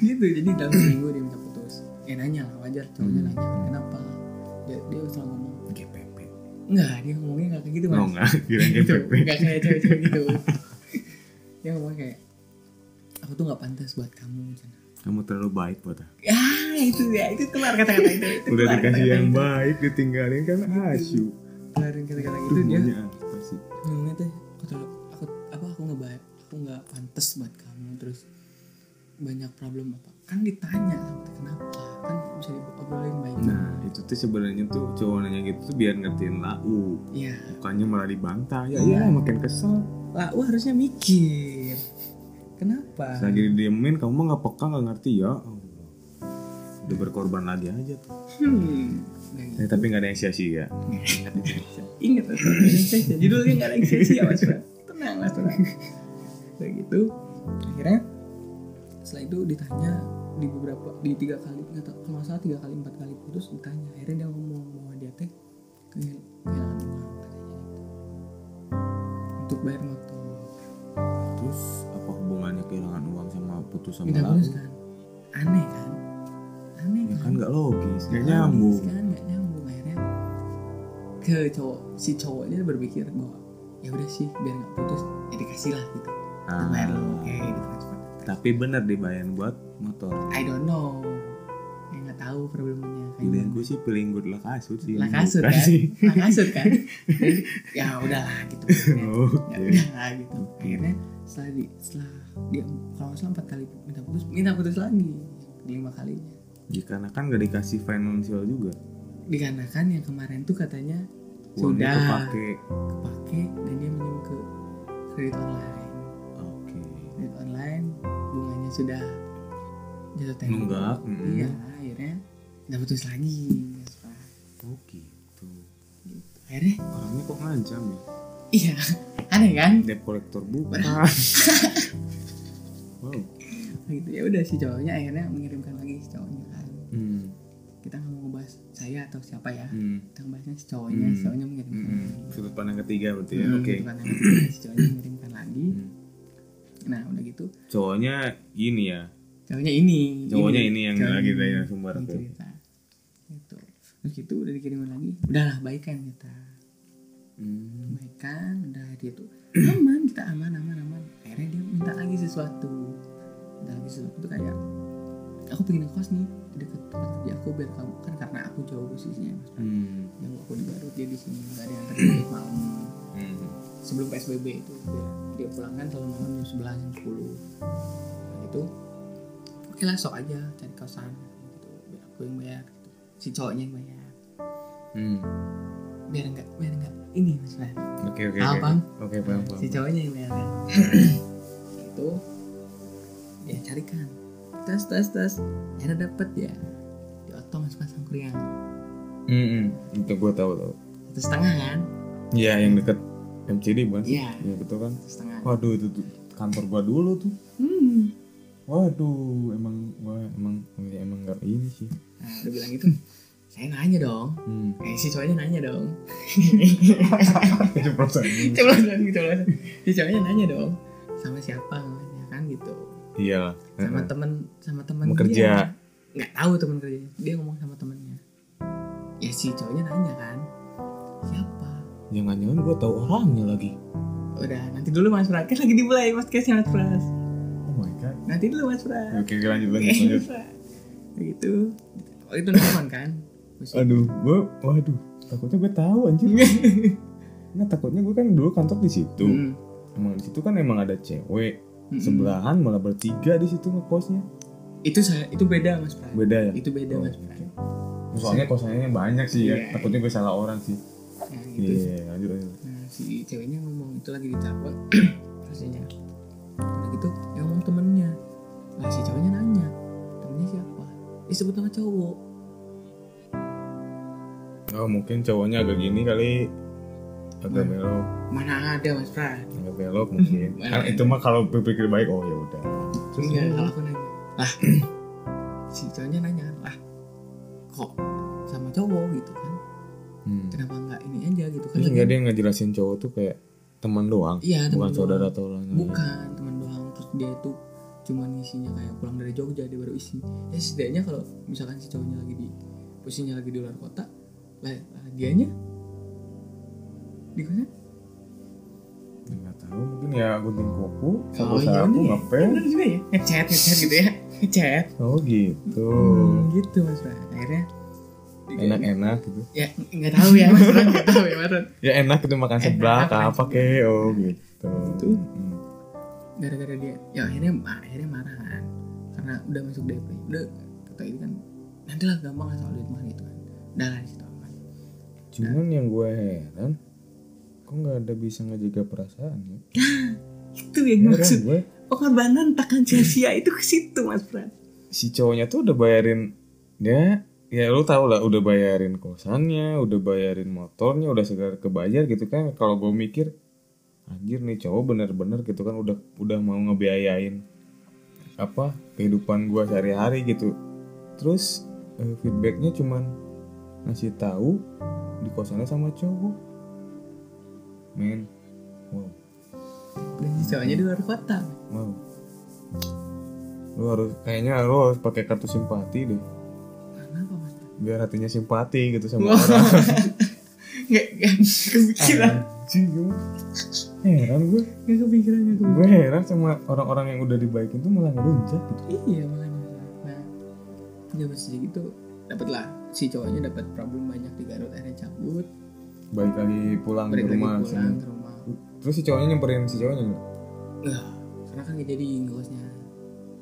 gitu jadi dalam seminggu dia minta ya nanya lah wajar cowoknya Hmm. nanya kenapa dia dia selalu ngomong GPP. enggak dia ngomongnya enggak kayak gitu mas Oh enggak, kira gitu GPP. enggak kayak cewek-cewek gitu <laughs> dia ngomong kayak aku tuh nggak pantas buat kamu Cina. Kamu terlalu baik buat aku. ya itu ya itu keluar kata-kata itu, itu Udah keluar dikasih kata-kata yang itu. baik ditinggalin kan asyuk. keluarin kata-kata Itu itu dia apa sih? ngomongnya tuh aku terlalu aku apa aku nggak baik aku nggak pantas buat kamu terus banyak problem apa kan ditanya kenapa kan bisa diobrolin baik Nah itu tuh sebenarnya tuh cowok nanya gitu tuh biar ngertiin lau Iya, Bukannya malah dibantah Ya Iya. ya makin kesel Lau harusnya mikir. Kenapa? Lagi didiemin kamu mah gak peka gak ngerti ya Allah. Udah berkorban lagi aja tuh Hmm. Nah, Eh, Tapi gak ada yang sia-sia <laughs> Ingat. Judulnya nggak ada yang sia-sia mas. Tenang mas Bro. Udah gitu. Akhirnya setelah itu ditanya di beberapa di tiga kali nggak tahu kalau nggak salah tiga kali empat kali putus ditanya. Akhirnya dia ngomong bahwa dia teh kehil- kehilangan uang katanya gitu. Untuk bayar motor. Terus apa hubungannya kehilangan uang sama putus sama putus kan? Aneh kan? Aneh Ya kan? kan gak logis Gak Logis nyambung. kan? Nggak nyambung. Akhirnya ke cowok si cowoknya berpikir bahwa ya udah sih biar nggak putus ya dikasih lah gitu. Ah. bayar lo oke di transfer Tapi bener dibayar buat motor. I don't know. Ya nggak tahu problemnya. Kayak Pilihan gue sih pilih good. Lah kasut sih. Lah kasut kan? lah kasut kan? Jadi, ya udahlah gitu. <laughs> Ya Oke udahlah gitu. Akhirnya setelah di setelah dia kalau nggak salah empat kali minta putus minta putus lagi. Lima kalinya Ya karena kan gak dikasih financial juga. Dikarenakan yang kemarin tuh katanya Uangnya sudah kepake. kepake dan dia minjem ke kredit online. Oke. Kredit online bunganya sudah jatuh tempo mm-mm. iya akhirnya udah putus lagi. Oh gitu gitu. akhirnya Orangnya kok ngancam ya iya aneh kan Debt collector bukan Wow gitu ya udah si cowoknya akhirnya mengirimkan lagi si cowoknya kan hmm. kita nggak mau ngebahas saya atau siapa ya Hmm. kita ngebahasnya si cowoknya Hmm. si cowoknya mengirimkan Hmm. Sudut pandang ketiga berarti ya Hmm, Oke gitu kan, akhirnya si cowoknya Hmm. Nah udah gitu. Cowoknya ini ya. Cowoknya ini. Cowoknya ini. yang cowoknya lagi ini. dari sumber tuh. cerita. Gitu. Terus gitu udah dikirimin lagi. Udahlah baikan kita hmm. sampaikan udah dia tuh aman kita aman aman aman. Akhirnya dia minta lagi sesuatu. Minta lagi sesuatu tuh kayak aku pengen ngekos nih di dekat tempat kerja aku biar kamu kan karena aku jauh posisinya mas. Hmm. yang aku di Garut dia di sini. Nggak ada yang terjadi malam. Hmm. sebelum PSBB itu dia pulang kan selalu malam jam 11 jam 10 nah, itu oke lah sok aja cari kosan gitu. Biar aku yang bayar gitu. si cowoknya yang bayar. Hmm. biar enggak biar enggak ini mas Oke oke Paham, oke. paham? Paham. si cowoknya yang bayar kan? Itu dia carikan. Tes tes tes. Akhirnya dapet ya di oto mas pasang kuriang Hmm, hmm. Itu gue tahu tahu. satu setengah kan? Iya yang deket MCD bukan sih? Iya. Iya betul kan. setengah Waduh itu tuh kantor gua dulu tuh. hmm. Waduh emang gua emang ya, emang nggak ini sih. nah udah bilang gitu saya nanya dong Hmm. eh si cowoknya nanya dong <laughs> Keceplosan. coblosan coblosan si cowoknya nanya dong sama siapa namanya kan gitu Iya sama Heeh. temen sama temen kerja. nggak tahu temen kerjanya dia ngomong sama temennya ya si cowoknya nanya kan siapa Jangan-jangan gua tahu orangnya lagi. udah nanti dulu mas Pras kan lagi dimulai podcastnya mas Pras Oh my god. nanti dulu mas Pras Oke oke, lanjut lanjut lanjut. gitu oh itu nelfon kan Musik. Aduh, gua waduh, takutnya gue tahu anjir. <laughs> Nggak takutnya gue kan dulu kantor di situ. Hmm. Emang di situ kan emang ada cewek. Mm-mm. Sebelahan malah bertiga di situ ngekosnya. itu saya itu beda mas Pras Beda ya? itu beda Oh, mas Pras oke. Soalnya kosannya banyak sih ya. Iya. Takutnya gue salah orang sih. Nah Iya, gitu iya, lanjut lanjut. Nah si ceweknya ngomong itu lagi di <clears throat> Rasanya. Udah gitu yang ngomong temennya. Lah si cowoknya nanya Temennya siapa? Disebut nama cowok. Oh mungkin cowoknya agak gini kali. Agak belok, Mana ada mas Pras agak belok mungkin. <laughs> Kan itu mah kalau berpikir baik oh ya udah. Terus Enggak ya, kalau aku nanya. Lah <clears throat> Si cowoknya nanya Lah Kok sama cowok gitu kan. Kenapa nggak ini aja gitu kan? Nggak dia ngejelasin cowok tuh kayak teman doang, Iya bukan teman saudara doang. atau Bukan teman doang. Terus dia tuh Cuman isinya kayak pulang dari Jogja Dia baru isi. Ya setidaknya kalau Misalkan si cowoknya lagi di Posisinya lagi di luar kota Lah, lah dianya? Di mana? Nggak tahu mungkin ya gunting kuku, sapu sapu ngepel. Bener juga ya. Ngechat ngechat gitu ya. Ngechat Oh gitu. Hmm, Gitu mas Akhirnya Enak-enak gitu. Ya nggak tahu ya mas Nggak tahu ya mas Ya enak gitu makan sebelah apa kek oh gitu. Hmm. gara-gara dia ya akhirnya akhirnya marah kan karena udah masuk DP udah kata itu kan nanti lah gampang lah soal duit mah gitu kan udah lah di situ aman Cuman yang gue heran kok nggak ada bisa ngejaga perasaan ya? <laughs> itu yang Heran maksud gue. pengorbanan takkan sia-sia itu ke situ mas Fran si cowoknya tuh udah bayarin ya ya lu tau lah udah bayarin kosannya udah bayarin motornya udah segala kebayar gitu kan. Kalau gue mikir anjir nih cowok bener-bener gitu kan udah udah mau ngebiayain apa kehidupan gua sehari-hari gitu. Terus eh, feedbacknya cuman ngasih tahu di kosannya sama cowok. Men wow. Dan si cowoknya di luar kota. Wow. Lu harus kayaknya lu harus pakai kartu simpati deh? Biar hatinya simpati gitu sama Wah. orang. <laughs> Nggak nggak kepikiran. Anjing gue heran gue nggak kepikiran nggak kepikiran. Gue heran sama orang-orang yang udah dibaikin tuh malah ngelunjak gitu. Iya makanya nah ya pas gitu. Dapat lah si cowoknya dapat problem banyak di Garut akhirnya cabut. Balik lagi pulang balik ke lagi rumah pulang sini. ke rumah. Terus si cowoknya nyamperin si cowoknya nggak? Karena kan gak jadi ngekosnya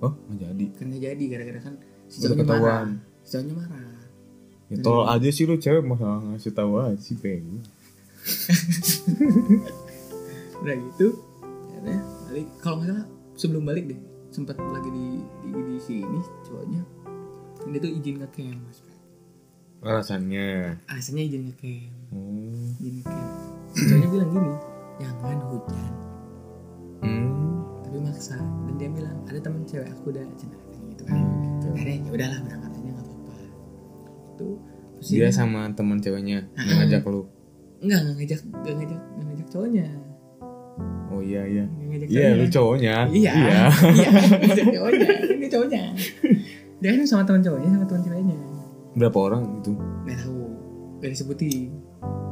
oh nggak jadi. Kan gak jadi gara-gara kan si cowoknya marah. Si cowoknya marah ya tol aja sih lu cewek. Masalah ngasih tahu aja sih pengen <laughs> Udah gitu Akhirnya balik. Kalau gak salah sebelum balik deh sempat lagi di, di, di sini cowoknya. Dia tuh izin ngecamp mas alasannya? Alasannya izin ngecamp. Oh. Izin ngecamp. Cowoknya bilang gini Jangan hujan. Hmm. Tapi maksa. Dan dia bilang ada teman cewek aku udah cina gitu kan. Gitu. Akhirnya ya udahlah berangkat Itu terus dia ini- sama teman ceweknya yang ngajak lu? Enggak, enggak ngajak, enggak ngajak, enggak ngajak cowoknya. oh iya iya. Iya lu cowoknya? Iya. iya. Iya, ngajak cowoknya. Dia cowoknya. Dia kan sama teman cowoknya sama teman ceweknya. berapa orang gitu Enggak tahu. Enggak disebutin.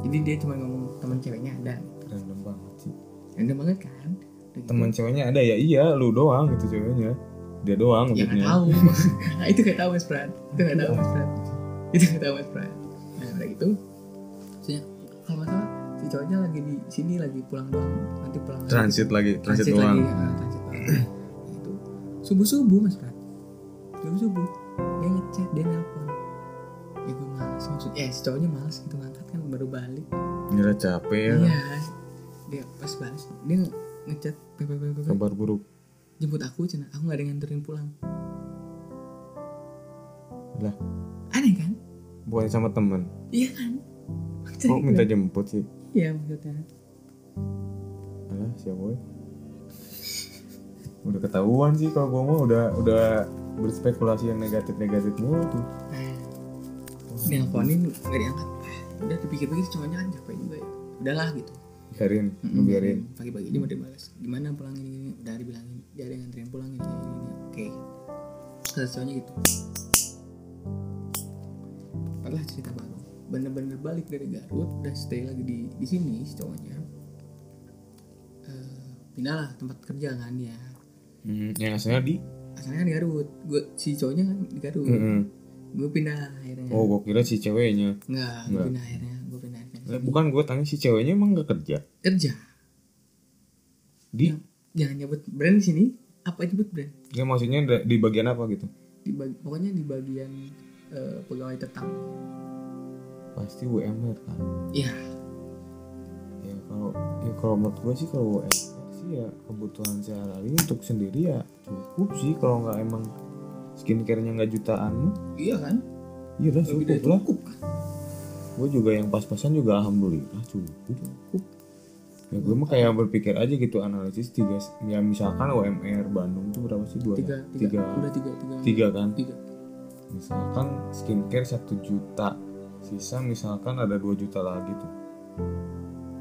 Jadi dia cuma ngomong teman ceweknya ada. Random banget sih. Random banget kan? Udah gitu, teman ceweknya ada? Ya iya lu doang gitu ceweknya. Dia doang ya nggak tahu. <laughs> Nah, itu nggak tahu mas Pran itu nggak tahu mas Pran itu tahu mas Pran nah udah gitu. Maksudnya kalau nggak salah si cowoknya lagi di sini lagi pulang doang. Nanti pulang lagi. Transit gitu. lagi transit, transit doang. lagi ya, transit doang. Itu subuh subuh mas Pran subuh subuh dia ngechat dia nelpon. Ya gue malas maksud eh si cowoknya malas gitu ngangkat kan baru balik. Ngira capek ya. Iya. Dia pas balas dia nge- ngechat "Beb, beb, beb, beb, kabar buruk. Jemput aku cina. Aku nggak ada yang nganterin pulang. Lah bukan sama temen. Iya kan? Kok minta jemput sih. Iya maksudnya. Alah siapa boy udah ketahuan sih kalau gua mau udah udah berspekulasi yang negatif negatif mulu tuh. Nah nelponin nggak diangkat. Ah, udah dipikir-pikir cowoknya kan capek juga ya. Udahlah gitu. Biarin lu biarin. pagi-pagi aja mau dibalas. Gimana pulang ini gini udah dibilangin. Dia ada yang nganterin pulang ini oke. Kata cowoknya gitu padahal cerita baru. Bener-bener balik dari Garut udah stay lagi di di sini si cowoknya. Eh, pindah lah tempat kerja kan dia hmm, yang asalnya di? Asalnya kan di Garut. Gue si cowoknya kan di Garut. Mm-mm. gue pindah akhirnya. Oh gua kira si ceweknya. Enggak gue pindah akhirnya gue pindah akhirnya Eh, bukan gua tanya si ceweknya emang gak kerja? Kerja. Di? Jangan nyebut brand di sini apa nyebut brand? Ya maksudnya di bagian apa gitu? Di bag- pokoknya di bagian eh, pegawai tetap pasti UMR kan. Iya. Ya kalau ya kalau menurut gue sih kalau UMR sih ya kebutuhan sehari-hari untuk sendiri ya cukup sih kalau nggak emang skincare-nya nggak jutaan iya kan? Iya lah cukup lah cukup kan? gue juga yang pas-pasan juga alhamdulillah cukup cukup. Ya gue mah kayak berpikir aja gitu analisis tiga ya misalkan UMR Bandung tuh berapa sih? Dua tiga ya? tiga, tiga. Udah tiga tiga. Tiga kan? Tiga misalkan skincare satu juta sisa misalkan ada dua juta lagi tuh.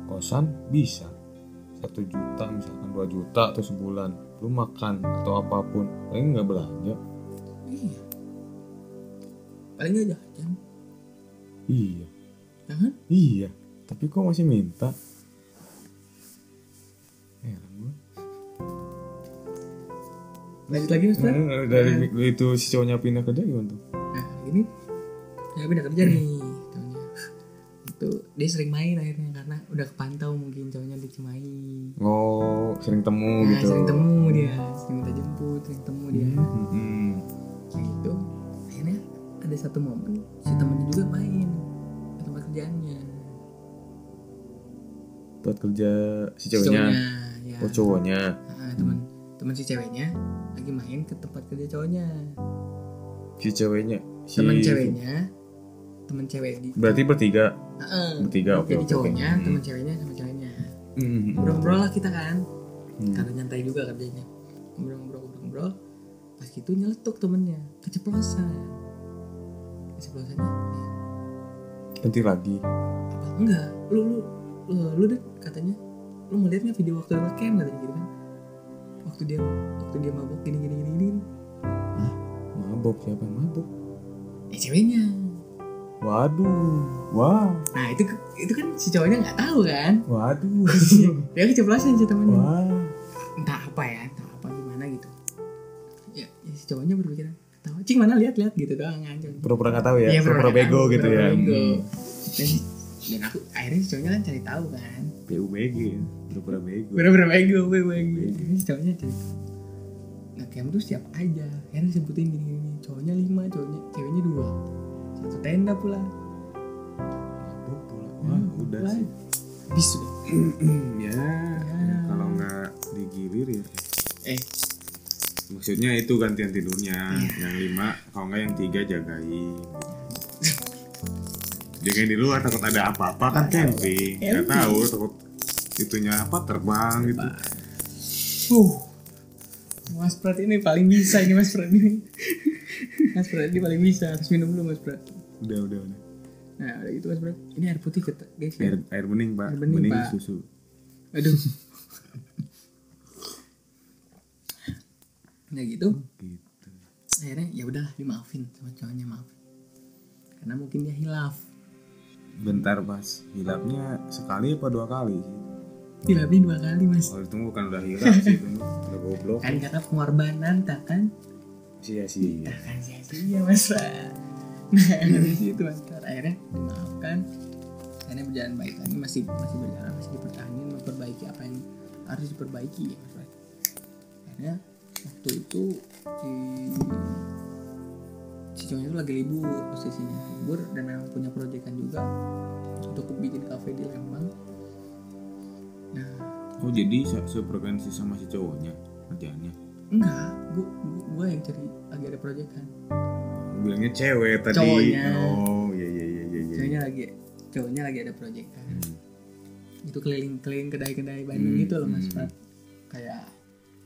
Kosan bisa satu juta misalkan dua juta atau sebulan lu makan atau apa pun paling nggak belanja. Iya. Paling nggak jajan. Iya. Ya kan? Iya tapi kok masih minta lanjut lagi Pran Eh, dari itu si cowoknya pindah kerja gimana tuh? Nah ini ya pindah kerja nih cowoknya. Itu dia sering main akhirnya karena udah kepantau mungkin cowoknya di Cimahi. Oh sering temu nah, gitu. sering temu dia sering minta jemput sering temu dia. Mm-mm. Nah, gitu. Akhirnya ada satu momen si temennya juga main ke tempat kerjaannya. Buat kerja si Si cowoknya? ya. Oh cowoknya. Nah, temen temen si ceweknya lagi main ke tempat kerja cowoknya. Si ceweknya si temen ceweknya temen cewek di berarti bertiga? Heeh. Bertiga, oke, jadi oke, cowoknya oke. Hmm. temen ceweknya sama ceweknya. Mm. ngobrol-ngobrol lah kita kan. Hmm. karena nyantai juga kerjanya. Ngobrol-ngobrol ngobrol pas gitu nyeletuk temennya. Keceplosan. Keceplosannya ya, ganti lagi. Apa? Enggak. Lu lu lu, lu deh katanya. Lu mau lihat nggak video waktu ngecam katanya gitu kan waktu dia waktu dia mabok gini gini gini gini. Mabok siapa yang mabok? Eh ceweknya. Waduh wah. Nah itu itu kan si cowoknya nggak tahu kan? Waduh. <laughs> Dia keceplosan si temennya. Wah. Entah apa ya entah apa gimana gitu. Ya, ya si cowoknya berpikiran tahu cing mana lihat lihat gitu doang aja pura-pura nggak tahu ya Iya, pura-pura pura-pura bego tahu, gitu pura-pura ya bego. Dan, dan aku akhirnya si cowoknya kan cari tahu kan PUBG ya pura-pura bego. Bener-bener bego si cowoknya cari tahu ngecam tuh siap aja. Akhirnya disebutin gini gini cowoknya lima cowoknya ceweknya dua. Satu tenda pula. Mabok pula. Wah udah Wah, sih. Habis. Sudah <clears throat> ya, ya kalau nggak digilir ya. Eh. Maksudnya itu gantian tidurnya. Iya. yang lima kalau nggak yang tiga jagain <laughs> jagain di luar takut ada apa-apa kan camping. Nggak Camping. tahu takut itunya apa terbang gitu. Uh Mas Prat ini paling bisa ini Mas Prat ini. <laughs> Mas Prat ini paling bisa harus minum dulu Mas Prat. Udah udah udah. Nah udah gitu Mas Prat. Ini air putih kata guys. Ya. air air bening pak. Air bening, Pak. susu. Aduh. <laughs> Nah gitu. Gitu. Akhirnya ya udahlah dimaafin sama cowoknya maafin. Karena mungkin dia hilaf bentar pas hilapnya sekali apa dua kali? Sih dilapin dua kali mas. Oh itu bukan udah hilang sih itu <laughs> udah goblok. kan kata pengorbanan tak kan? Sia-sia. tak kan sia-sia mas. Pak. nah <laughs> dari situ mas. Akhirnya dimaafkan akhirnya berjalan baik lagi. Masih masih berjalan masih dipertahankan memperbaiki apa yang harus diperbaiki ya mas. Akhirnya waktu itu si si cowoknya itu lagi libur posisinya libur dan memang punya proyekan juga untuk bikin kafe di Lembang nah Oh jadi se- sefrekuensi sama si cowoknya kerjaannya. enggak gua gua, gua yang cari lagi ada proyekan Bilangnya cewek tadi. Cowoknya. Oh iya iya iya iya. iya. cowoknya lagi cowoknya lagi ada proyekan Hmm. itu keliling-keliling kedai-kedai Bandung Hmm, gitu loh mas hmm. Prat kayak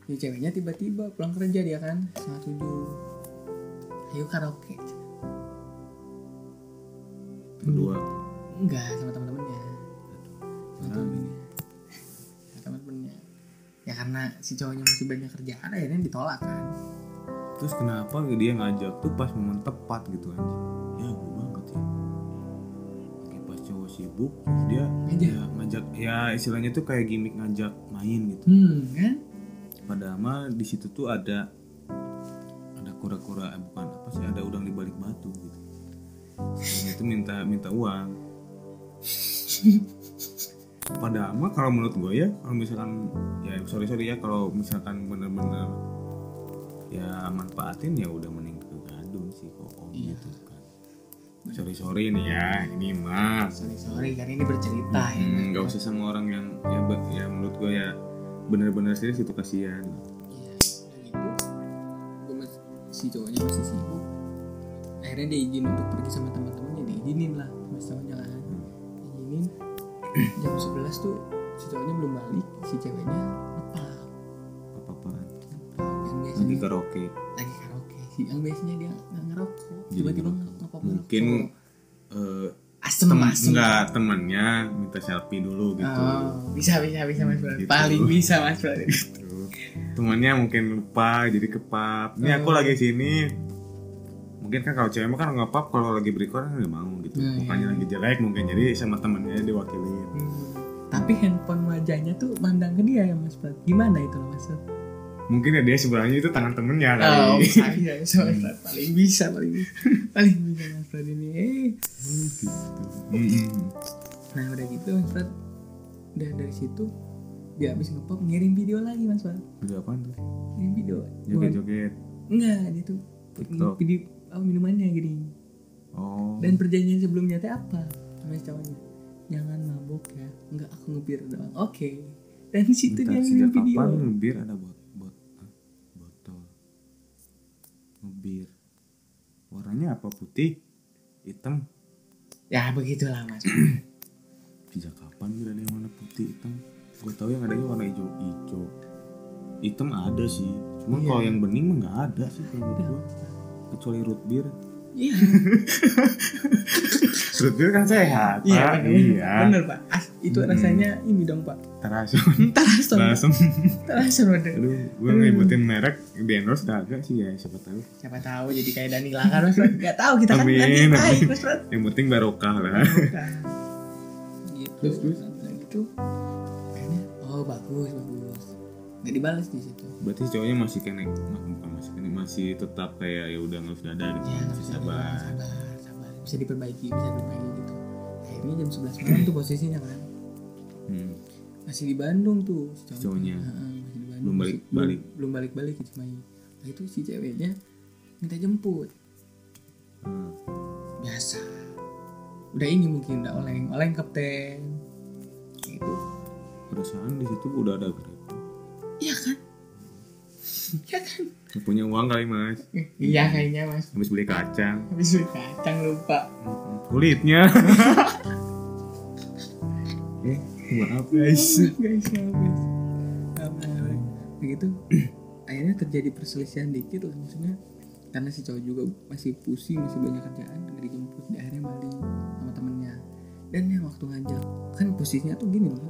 si ceweknya tiba-tiba pulang kerja dia kan setengah tujuh ayo karaoke Berdua. enggak sama teman-temannya sama temen-temennya sama teman-temannya ya karena si cowoknya masih banyak kerjaan akhirnya ditolak kan Terus kenapa dia ngajak tuh pas momen tepat gitu anjing? Ya gue banget ya. Oke pas cowok sibuk terus dia Ngajak. ya, ngajak ya istilahnya tuh kayak gimmick ngajak main gitu. hmm kan Padahal mah di situ tuh ada ada kura-kura eh, bukan apa sih ada udang di balik batu gitu. Dan itu minta minta uang. Padahal mah kalau menurut gue ya kalau misalkan ya sorry sorry ya kalau misalkan bener-bener ya manfaatin ya udah mending ke gadun sih kok om Iya. gitu kan. Sorry sorry nih ya ini mah sorry sorry kan ini bercerita ya Hmm, nggak usah sama orang yang ya, ya menurut gue ya bener-bener serius itu kasihan. Iya, gitu gue si cowoknya masih sibuk akhirnya dia izin untuk pergi sama teman-temannya diizinin lah sama cowoknya kan diizinin jam 11 tuh si cowoknya belum balik si ceweknya ngepap Apa-apaan? yang Lagi biasanya karaoke. lagi karaoke si yang biasanya dia nggak ngerokok tiba-tiba ngerokok. Mungkin eh asem tem- asem enggak temannya minta selfie dulu gitu. Oh, bisa bisa bisa mas Brad. Gitu. paling bisa mas Brad. Gitu. Temannya mungkin lupa jadi kepap. Ini aku lagi sini. Mungkin kan kalau cewek mah kan nggak pap kalau lagi berikor kan nggak mau gitu. Nah, Mukanya iya. lagi jelek mungkin jadi sama temannya diwakilin. Hmm. tapi handphone wajahnya tuh mandang ke dia ya mas Brad. gimana itu mas? Mungkin ya dia sebenarnya itu tangan temennya Oh, kali. <laughs> <laughs> bisa, bisa, Mas Brad. paling bisa, paling bisa, paling bisa Mas Brad ini. Eh. gitu. Mm-mm. Nah udah gitu Mas Brad, udah dari situ dia habis ngepop ngirim video lagi Mas Brad, Udah apaan tuh? ngirim video. Joget-joget. Enggak, dia tuh TikTok. video oh, minumannya gini. Oh. Dan perjanjian sebelumnya teh apa sama si cowoknya? Jangan mabuk ya. Enggak aku ngebir doang. Oke. Dan di situ Bentar, dia ngirim video. kapan ngebir ada bot, bot ah, botol ngebir warnanya apa putih hitam Ya begitulah Mas. <clears throat> sejak kapan ada yang warna putih hitam gue tahu yang adanya warna hijau hijau hitam ada sih cuma Iya. kalau yang bening mah nggak ada sih kalau menurut gue kecuali root beer Iya. <laughs> root beer kan sehat Iya, Pak. iya bener Pak. Ah, itu Hmm. rasanya ini dong Pak. terasa <laughs> Terasa, Pak. langsung Terasa waduh. aduh gue ngebutin merek di endorse kagak sih ya siapa tahu Siapa tahu jadi kayak Danila kan Mas Prat. Gak tahu kita kan Amin, nanti amin. Mas Prat. yang penting barokah lah <laughs> gitu. Terus, terus? Nah. Kayaknya oh bagus bagus. Gak dibalas di situ. berarti cowoknya masih nah, bukan masih kena masih tetap kayak ya udah nggak ada gitu Ya nggak masih sabar sabar sabar. Bisa diperbaiki bisa diperbaiki gitu. Akhirnya jam 11 malam tuh posisinya kan hmm. masih di Bandung tuh si cowoknya. Masih di Bandung. Belum balik- Masih- belum- balik. Belum balik balik ke Cimahi. Nah itu si ceweknya minta jemput. Hmm. biasa udah ini mungkin udah oleng oleng kapten gitu perasaan di situ udah ada iya kan? Iya kan? Punya uang kali mas. Iya kayaknya mas. Habis beli kacang. Habis beli kacang lupa. Kulitnya. <laughs> Eh buat apa guys guys maaf guys Maaf, maaf. begitu akhirnya terjadi perselisihan dikit lah maksudnya. Karena si cowok juga masih pusing masih banyak kerjaan nggak dijemput. Dia akhirnya balik sama temennya. Dan yang waktu ngajak kan posisinya tuh gini loh.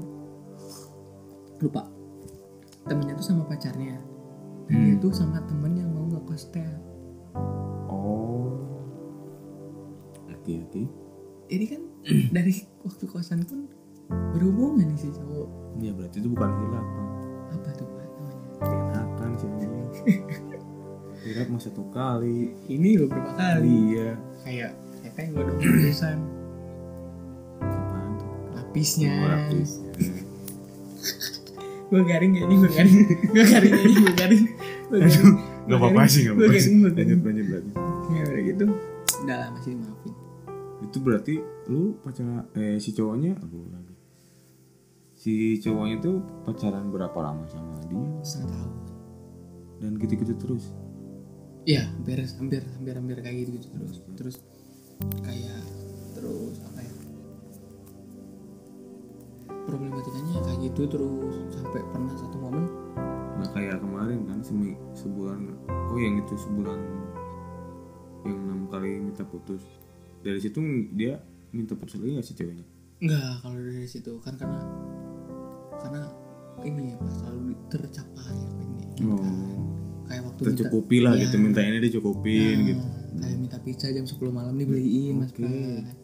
Lupa temennya tuh sama pacarnya. Dan dia Hmm. tuh sama temen yang mau ngekos teh oh. Oke oke. Jadi kan <clears throat> dari waktu kosan pun berhubungan nih si cowok. Ya berarti itu bukan hilaf Pak. apa tuh pak namanya? Enakan sih ini. <laughs> Hilaf mah satu kali. Ini beberapa kali? Iya. Kayak kayak gue dong tulisan apaan tuh? Lapisnya. Oh. Gue garing ini gue garing gue garing ini gue garing gue garing Gak apa-apa sih, gak Gua apa-apa sih. Lanjut, lanjut, lanjut. ya udah gitu udah lah masih dimaafin Itu berarti lu pacaran, eh si cowoknya, lu lagi. Si cowoknya tuh pacaran berapa lama sama dia? setengah tahun Dan gitu-gitu terus. Iya, hampir hampir hampir hampir kayak gitu, gitu terus. Terus kayak terus? Problematikanya kayak gitu terus sampai pernah satu momen Nah kayak kemarin kan semi, sebulan, oh yang itu sebulan yang enam kali minta putus. Dari situ dia minta putus lagi gak sih ceweknya? enggak kalau dari situ kan karena karena ini ya pas selalu tercapai apa ini Oh. kayak waktu Tercukupi lah Iya. gitu, mintainnya dicukupin Nah, gitu. kayak minta pizza jam 10 malam dibeliin mas Oke. Prat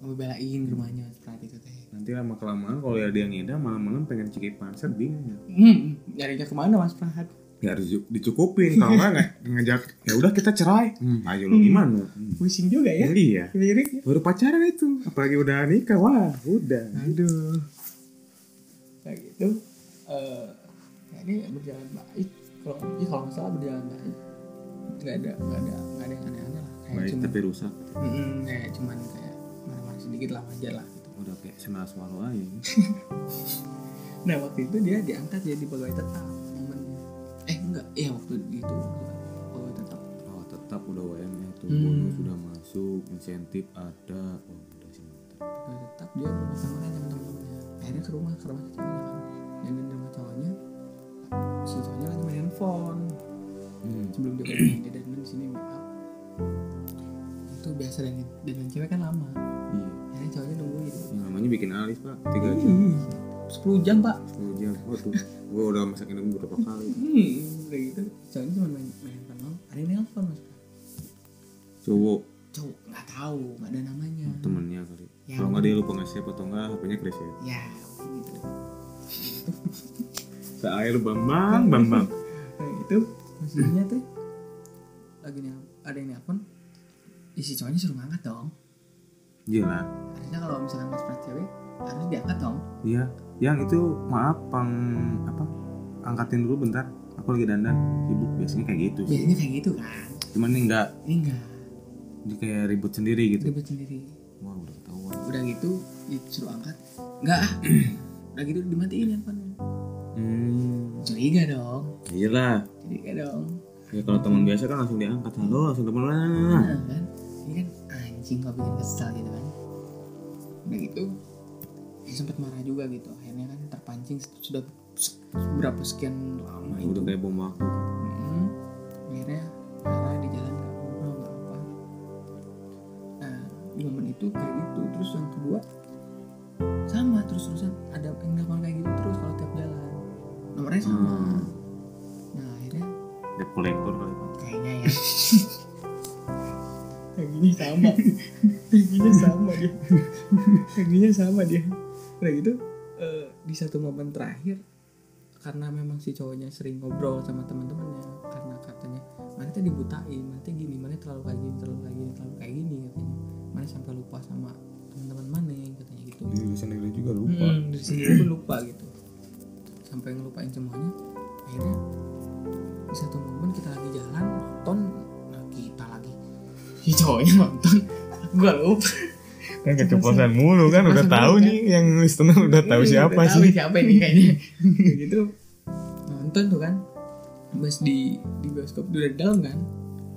mau belain rumahnya mas Prat itu teh Nanti lama kelamaan kalau ya dia ngida malam-malam pengen cikipan sedih ya. hmm, nyarinya ke mana mas Prat Ya harus dicu- dicukupin kalau nggak <laughs> ngajak ya udah kita cerai. Hmm, ayo lu gimana? Hmm. pusing juga ya Iya. Baru pacaran itu, apalagi udah nikah, wah udah. aduh kayak gitu eh ya ini berjalan baik kalau ya kalau nggak salah berjalan baik nggak ada nggak ada nggak ada yang aneh-aneh lah kayak Baik cuma tapi rusak. Mm, kayak cuman kayak marah-marah sedikit lah wajar lah. Udah kayak senal swallow aja. <laughs> nah waktu itu dia diangkat jadi pegawai tetap momennya eh enggak. Iya waktu itu. Pegawai tetap. Oh tetap udah UMR tuh. Hmm. bonus sudah masuk, insentif ada. Oh udah sih pegawai tetap dia mau makan sama temen-temennya. Akhirnya ke rumah ke rumah cowoknya kan. Dan rumah cowoknya si cowoknya lagi main handphone. Hmm. sebelum dia pergi dia dan di sini up itu biasa dan dan cewek kan lama. Iya. Cowoknya nungguin. Yang namanya bikin alis pak, tiga jam, 10 jam pak. Sepuluh jam. Oh tuh, gua udah masakin ini beberapa kali. hmm, udah gitu. Cowoknya cuma main main handphone doang? Ada yang nelfon mas Cowok. Cowok nggak tahu nggak ada namanya. Temennya kali. Ya, Kalau nggak dia lupa nge-save atau nggak, HP-nya crash ya. ya gitu. <laughs> Saya lu bambang, bambang. nah itu posisinya tuh lagi nih ada yang nelfon isi cowoknya suruh ngangkat dong Iya lah. harusnya kalau misalnya mas prat cewek harus diangkat dong. Iya, yang itu maaf pang apa? Angkatin dulu bentar. Aku lagi dandan, sibuk. Biasanya kayak gitu sih. biasanya kayak gitu kan. Cuman ini enggak, ini enggak. Dia kayak ribut sendiri gitu. ribet sendiri. Wah udah ketahuan. udah gitu disuruh angkat. Enggak ah. <clears throat> Udah gitu dimatiin handphonenya Hmm, curiga dong. Iyalah. curiga dong. Ya kalau teman biasa kan langsung diangkat, halo langsung teman nah, kan? Ini kan anjing kok bikin kesel gitu kan. Udah gitu dia sempat marah juga gitu. Akhirnya kan terpancing sudah berapa sekian lama itu. Udah kayak bom waktu. Mm-mm. akhirnya marah di jalan nggak ngobrol nggak apa. Nah di momen itu kayak gitu. Terus yang kedua sama terus terusan ada yang nelfon kayak gitu terus kalau tiap jalan. Nomornya sama. Hmm. nah akhirnya Debt collector kali. Pak. kayaknya ya <laughs> Taginya sama. <laughs> Taginya sama dia. Taginya sama dia. Udah gitu eh, Di satu momen terakhir Karena memang si cowoknya sering ngobrol sama teman-temannya Karena katanya Mana tuh dibutain? Mana gini? Mana terlalu kayak gini Terlalu kayak gini Terlalu kayak gini? katanya. Mana sampai lupa sama teman-teman mana? katanya gitu. Diri sendiri juga lupa. Hmm, diri sendiri pun lupa gitu. Sampai ngelupain semuanya akhirnya di satu momen kita lagi jalan nonton lagi si cowoknya nonton gua lupa Kan keceplosan mulu kan, udah tahu mulu, nih yang listener udah tahu Iya, siapa udah tahu sih. siapa ini kayaknya Kayak gitu nonton tuh kan Pas di di bioskop udah di dalam kan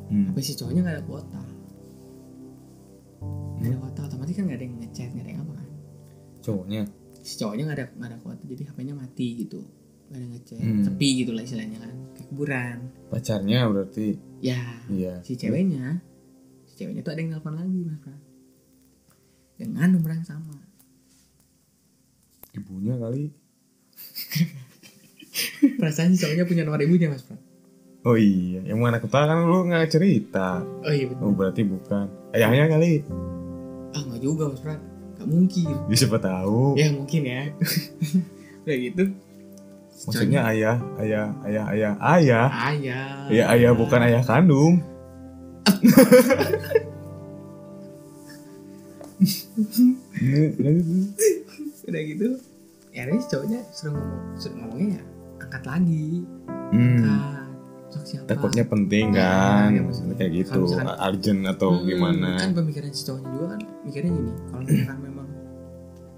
Hmm. tapi si cowoknya nggak ada kuota nggak ada kuota otomatis kan nggak ada yang ngechat nggak ada yang apa kan Cowoknya. si cowoknya nggak ada nggak ada kuota jadi HP-nya mati gitu nggak ada ngechat Hmm. sepi gitu lah istilahnya kan kayak kuburan Pacarnya berarti. ya Iya. si ceweknya si ceweknya tuh ada yang nelfon lagi mas Prat dengan nomor yang sama Ibunya kali. <laughs> perasaan cowoknya punya nomor ibunya mas Prat Oh iya, yang mana aku tahu kan lu nggak cerita. oh iya betul Oh berarti bukan. Ayahnya kali. ah nggak juga mas Prat nggak mungkin Ya siapa tahu. ya mungkin ya <laughs> udah gitu Maksudnya ayah, ayah, ayah, ayah, ayah. ayah Ya ayah bukan ayah kandung. Ini. udah gitu ya si cowoknya suruh ngomong suruh ngomongnya ya angkat lagi Hmm, angkat siapa takutnya penting Ya, kan, ya, maksudnya. kayak gitu, misalkan- urgent atau Hmm, gimana? kan pemikiran si cowoknya juga kan mikirnya gini kalau misalkan memang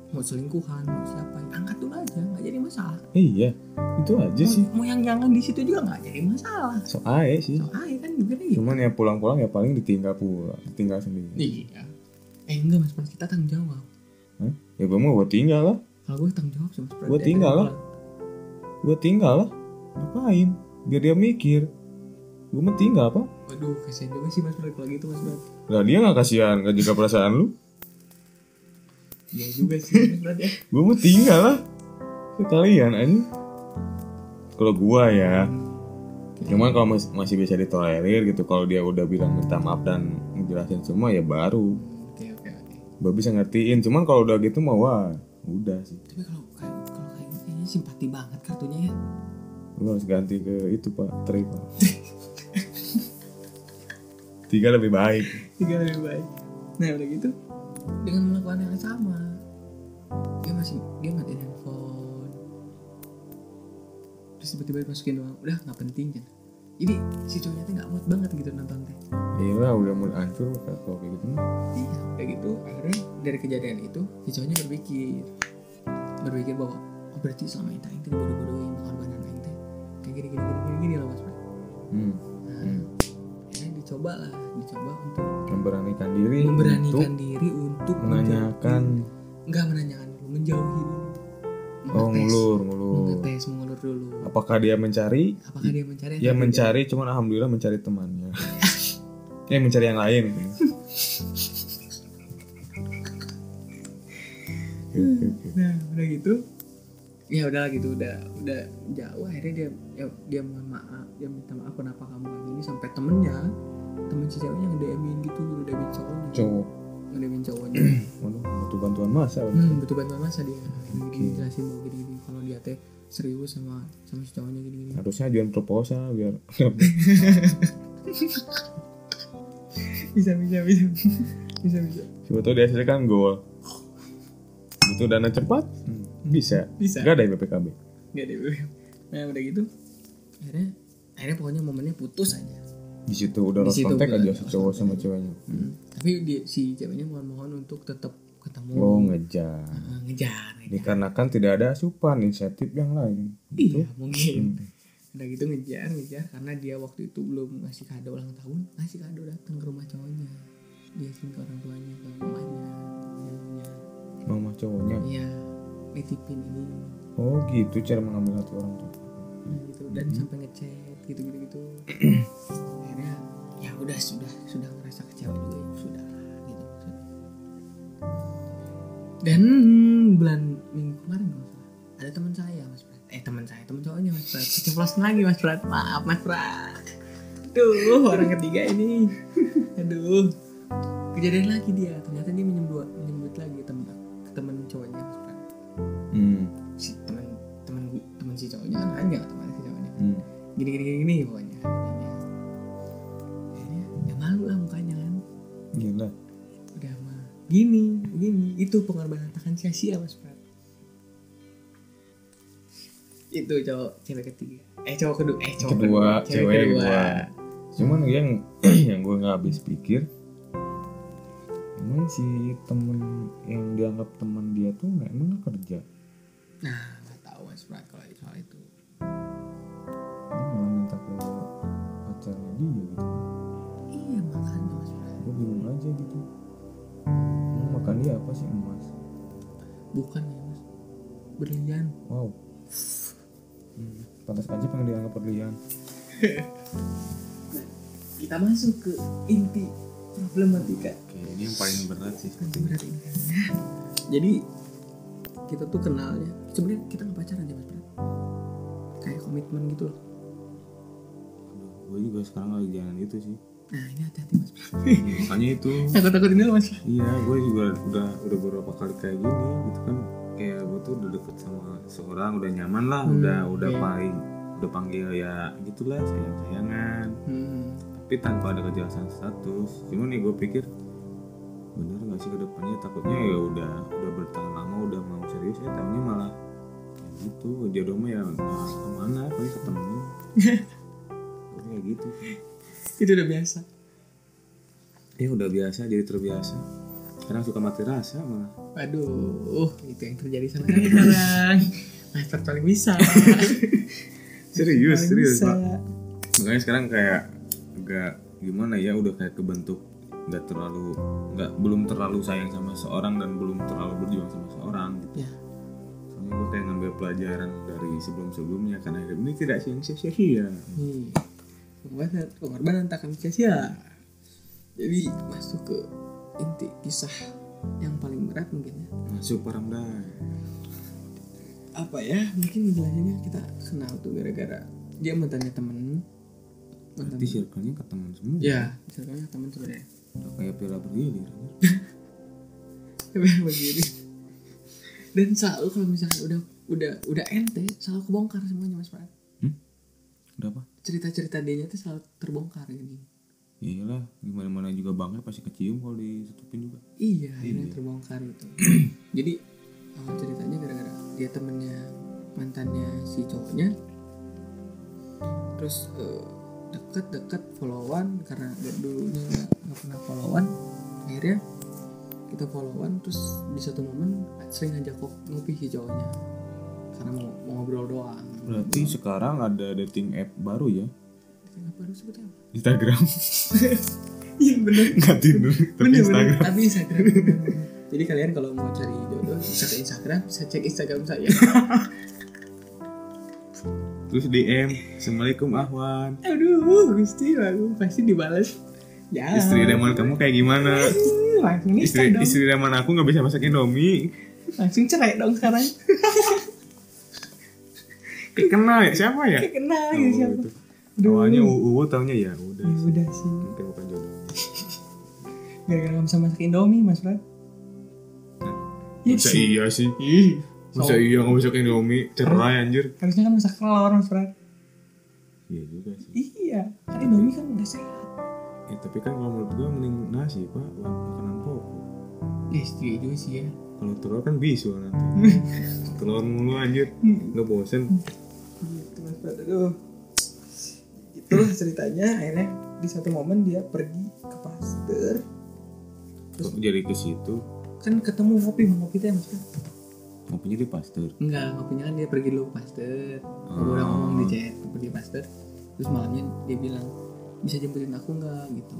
mau selingkuhan mau siapa angkat dulu aja jadi masalah Iya, itu aja sih. mau, mau yang jangan di situ juga nggak jadi masalah So ae sih. so aja kan mikirnya gitu Cuman ya pulang-pulang ya paling ditinggal pulang, ditinggal sendiri. iya eh enggak mas Pras kita tanggung jawab Hah? Ya gue mau gue tinggal lah, kalau gue tanggung jawab sih mas Gua Dia tinggal lah. gue tinggal lah. Ngapain? Biar dia mikir. Gue mau tinggal apa? waduh kasihan juga sih mas Pras kalau gitu mas Pras Lah dia gak kasihan, gak jaga perasaan lu. iya juga sih mas ya Gue mau tinggal lah. Sekalian aja. Kalau gua ya, cuman kalau mas- masih bisa ditolerir gitu, kalau dia udah bilang minta maaf dan ngejelasin semua ya baru. oke oke bisa ngertiin, cuman kalau udah gitu mah wah, udah sih. tapi kalau kayak kalau kayak gitu kayaknya simpati banget kartunya ya Lu harus ganti ke itu pak, tray pak. <laughs> Tiga lebih baik. tiga lebih baik nah udah gitu dengan melakukan yang sama dia masih dia matiin terus tiba-tiba dimasukin doang. Udah nggak penting kan jadi si cowoknya tuh nggak mood banget gitu nonton teh. Iya lah, udah mau hancur kalau kayak gitu iya kayak gitu. Akhirnya dari kejadian itu si cowoknya berpikir. Berpikir bahwa oh berarti selama ini aing teh dibodoh-bodohin pengorbanan aing teh. Kayak gini gini gini gini, gini loh mas Bro. Hmm. nah akhirnya dicoba lah dicoba untuk Memberanikan diri memberanikan untuk diri untuk menanyakan. enggak menanyakan dulu menjauhi dulu Oh ngulur, ngulur. mengetes mengulur dulu Apakah dia mencari? apakah dia mencari Ya mencari, cuman alhamdulillah mencari temannya. ya <laughs> mencari yang lain. <laughs> Nah udah gitu ya udah gitu udah udah jauh akhirnya dia ya, dia mohon maaf dia minta maaf kenapa kamu kayak gini sampai temennya temen si ceweknya nge-DM-in gitu nge-DM-in cowoknya Cowok. nge-DM-in cowoknya <clears throat> Waduh, butuh bantuan masa. hmm, butuh bantuan masa dia Oke. jelasin bahwa gini gini kalau dia teh serius sama sama si cowoknya gini gini Harusnya ajuin proposal biar <laughs> bisa bisa bisa bisa bisa siapa tahu dihasilkan gol. Butuh dana cepat? Hmm, Bisa. Bisa. Gak ada BPKB. nggak deh nah udah gitu akhirnya akhirnya pokoknya momennya putus aja Di situ udah lost contact aja si cowok sama ceweknya. Hmm. Tapi dia, si ceweknya mohon-mohon untuk tetap ketemu Oh ngejar. Ah, ngejar, ngejar. Dikarenakan tidak ada asupan insentif yang lain. iya mungkin udah gitu ngejar ngejar karena dia waktu itu belum ngasih kado ulang tahun ngasih kado datang ke rumah cowoknya dia ke orang tuanya ke mamanya ibunya Mama cowoknya. iya nitipin ini Oh gitu cara mengambil hati orang tua. nah, gitu dan sampai ngechat gitu gitu gitu akhirnya ya udah sudah sudah ngerasa kecewa juga ya sudah gitu dan bulan minggu kemarin kalau salah ada teman saya mas Prat. Eh teman saya teman cowoknya mas Prat. Keceplosan lagi mas Prat. Maaf mas Prat. Duh orang ketiga ini. <laughs> Aduh. Kejadian lagi dia. Ternyata dia menyebut menyebut lagi temen temen cowoknya mas Prat. Hmm. si teman teman teman si cowoknya kan nanya ke teman si cowoknya. Hmm. gini gini gini, gini pokoknya Gila. udah mah gini gini. Itu pengorbanan takkan sia-sia mas Prat. Itu cowok cewek ketiga. Eh cowok kedua. Eh cowok Kedua, cewek kedua. kedua. Cuman yang <clears throat> yang gue nggak habis pikir emang si temen yang dianggap teman dia tuh nggak emang nggak kerja? Nah nggak tahu mas Prat dia apa sih emas? Bukan ya mas. Berlian. Wow. Hmm. pantas aja pengen dianggap berlian. <laughs> Kita masuk ke inti problematika. Oke ini yang paling berat sih. Nanti berat ini. Jadi kita tuh kenalnya sebenarnya kita nggak pacaran ya mas Prat. Kayak komitmen gitu loh. gue juga sekarang lagi jalan itu sih nah ini hati-hati mas. <laughs> Makanya itu. Takut takut ini mas. Iya gue juga udah udah beberapa kali kayak gini gitu kan. Kayak gue tuh udah deket sama seorang udah nyaman lah Hmm, udah udah iya. paling udah panggil ya gitulah sayang sayangan hmm. tapi tanpa ada kejelasan status. Cuman nih gue pikir bener nggak sih ke depannya takutnya ya udah udah bertahan lama udah mau serius ya tahunya malah ya gitu. Jodoh mah ya ke mana? Paling ketemu. <laughs> Kayak gitu <laughs> itu udah biasa ya udah biasa jadi terbiasa sekarang suka mati rasa malah Waduh, itu yang terjadi sama <laughs> saya sekarang. Master paling bisa. <laughs> serius Paling serius bisa. pak makanya sekarang kayak agak gimana ya udah kayak kebentuk nggak terlalu nggak belum terlalu sayang sama seorang dan belum terlalu berjuang sama seorang gitu Ya, soalnya gue kayak ngambil pelajaran dari sebelum sebelumnya karena hidup ini tidak sia-sia nih. Pengorbanan, pengorbanan tak akan sia-sia. Jadi masuk ke inti kisah yang paling berat mungkin ya. masuk paramdai Apa ya? Mungkin jelasinnya kita kenal tuh gara-gara dia mantannya temen. Mantan. berarti circle-nya ke teman semua Ya, misalnya temen sebenarnya. udah kayak piala bergilir Tapi begini. Dan selalu kalau misalnya udah udah udah ente selalu kebongkar semuanya mas Prat. hmm? udah apa Cerita-cerita dia tuh selalu terbongkar gini. Ya iyalah gimana mana juga bangnya pasti kecium kalau ditutupin juga. Iya, akhirnya terbongkar gitu. <clears throat> Jadi awal ceritanya gara-gara dia temennya mantannya si cowoknya, terus eh, deket-deket followan karena dulunya nggak pernah followan, akhirnya kita followan terus di satu momen sering ngajak kok ngopi si cowoknya karena mau, mau ngobrol doang. berarti sekarang ada dating app baru ya Apa baru sebutnya apa? Instagram <laughs> Iya bener. nggak tidur tapi Bener, Instagram bener. Tapi Instagram. Jadi kalian kalau mau cari jodoh bisa ke Instagram, bisa cek Instagram saya. <laughs> terus DM Assalamualaikum Ahwan Aduh, Gusti, aku pasti dibalas. Ya. istri idaman kamu kayak gimana langsung nikah istri dong. istri idaman aku nggak bisa masak indomie Langsung cerai dong sekarang. <laughs> kayak kenal ya siapa ya Kayak kenal Oh, ya siapa? gitu. awalnya UU taunya ya udah Ya sih. udah sih. mungkin bukan jodohnya <laughs> Gara-gara nggak bisa masak Indomie, Mas Fred. Iya masa sih. iya sih Ih, masa iya nggak masak indomie cerai anjir harusnya kan masak telur, Mas Fred. iya juga sih Iya, kan Indomie kan udah sehat. ya, tapi kan kalau menurut gua mending nasi pak Wah, makanan pokok Ya, setuju juga sih ya. kalau telur kan bisu nanti <laughs> telur mulu anjir nggak bosen aduh. Itulah ceritanya. Akhirnya di satu momen dia pergi ke pasteur. Kok jadi ke situ? kan ketemu ngopi mau ngopi teh mas Fred ngopinya di pasteur? Enggak ngopinya kan dia pergi dulu ke pasteur. Oh. udah ngomong di chat pergi pasteur. Terus malamnya dia bilang bisa jemputin aku nggak gitu.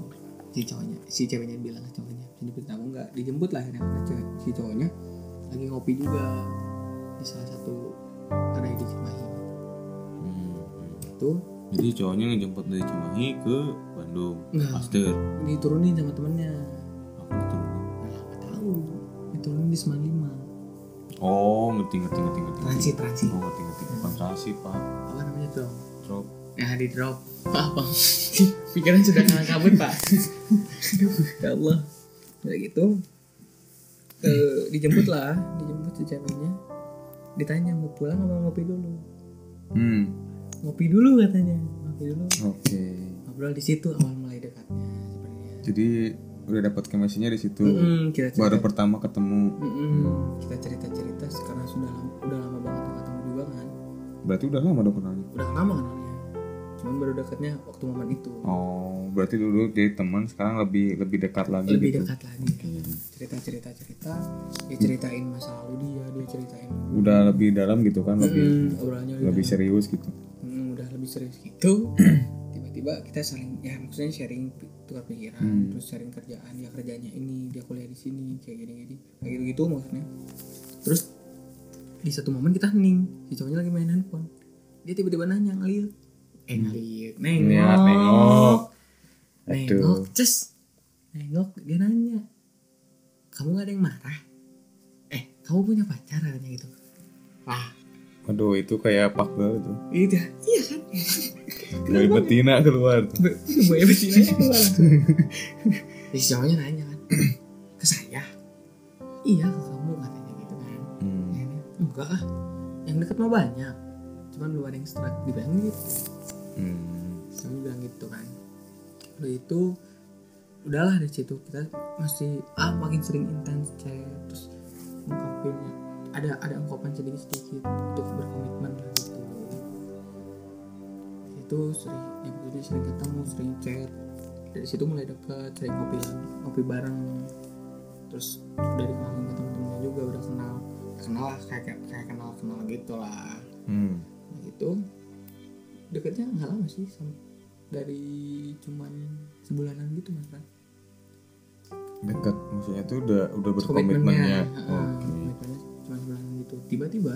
Si cowoknya si ceweknya bilang ke cowoknya bisa jemputin aku nggak dijemput lah akhirnya si cowoknya. Lagi ngopi juga di salah satu kedai di Cimahi. Itu Jadi cowoknya ngejemput dari Cimahi ke Bandung, Enggak. Pasteur. diturunin sama temennya Aku diturunin. Nah, tahu. Diturunin di Seman 5. Oh, ngerti ngerti ngerti ngerti. Transit, transit. Oh, ngerti ngerti. Bukan transit, Pak. Apa namanya tuh? Drop. Ya di drop. Pak. <laughs> Pikiran sudah kalah kabut, Pak. <laughs> Ya Allah. Udah gitu. Eh, dijemput lah, dijemput si ceweknya. Ditanya mau pulang apa mau ngopi dulu? Hmm. Ngopi dulu katanya. Ngopi dulu. Oke. Ngobrol di situ awal mulai dekatnya sebenarnya. Jadi udah dapat chemistry-nya di situ. Mm, kita cerita, Baru pertama ketemu. Mm-mm, kita cerita-cerita karena sudah lama, udah lama banget ketemu juga kan. Berarti udah lama dong kenalnya. Udah lama kenalnya. Cuman baru dekatnya waktu momen itu. Oh, berarti dulu jadi teman, sekarang lebih lebih dekat lagi lebih gitu. dekat lagi cerita cerita cerita dia ceritain masa lalu dia dia ceritain Udah lebih dalam gitu kan, lebih Hmm, udah, lebih serius gitu. Lebih serius gitu. <clears throat> Tiba-tiba kita saling ya maksudnya sharing tukar pikiran Hmm. terus sharing kerjaan dia kerjanya ini dia kuliah di sini kayak gini gini kayak gitu gitu maksudnya. Terus di satu momen kita hening si cowoknya lagi main handphone. Dia tiba-tiba nanya ngeliat eh ngeliat nengok Lihat, nengok. nengok. Aduh. cus nengok dia nanya kamu gak ada yang marah? Eh kamu punya pacar? katanya gitu. Wah Aduh, itu kayak pak itu. Iya. Kan? Buaya betina keluar. Buaya betinanya <laughs> keluar. Jadi si cowoknya nanya kan ke saya? Iya ke kamu katanya gitu kan. Hmm. Akhirnya, enggak ah yang deket mah banyak. Cuman belum ada yang strike dibilang gitu. Hmm. saya bilang gitu kan. Udah itu udahlah dari situ kita masih ah makin sering intens chat terus ungkapin ada ada ungkapan sedikit sedikit untuk berkomitmen lah gitu. Itu sering ya jadi sering ketemu sering chat. Dari situ mulai deket sering ngopi ngopi bareng. Terus udah dikenalin ke temen-temennya juga udah kenal. Kenal lah kayak kayak kenal kenal gitu lah. Hmm. Nah, itu deketnya nggak lama sih dari cuman sebulanan gitu mas Fran Dekat maksudnya tuh udah udah berkomitmennya. komitmennya cuma sebulanan gitu tiba-tiba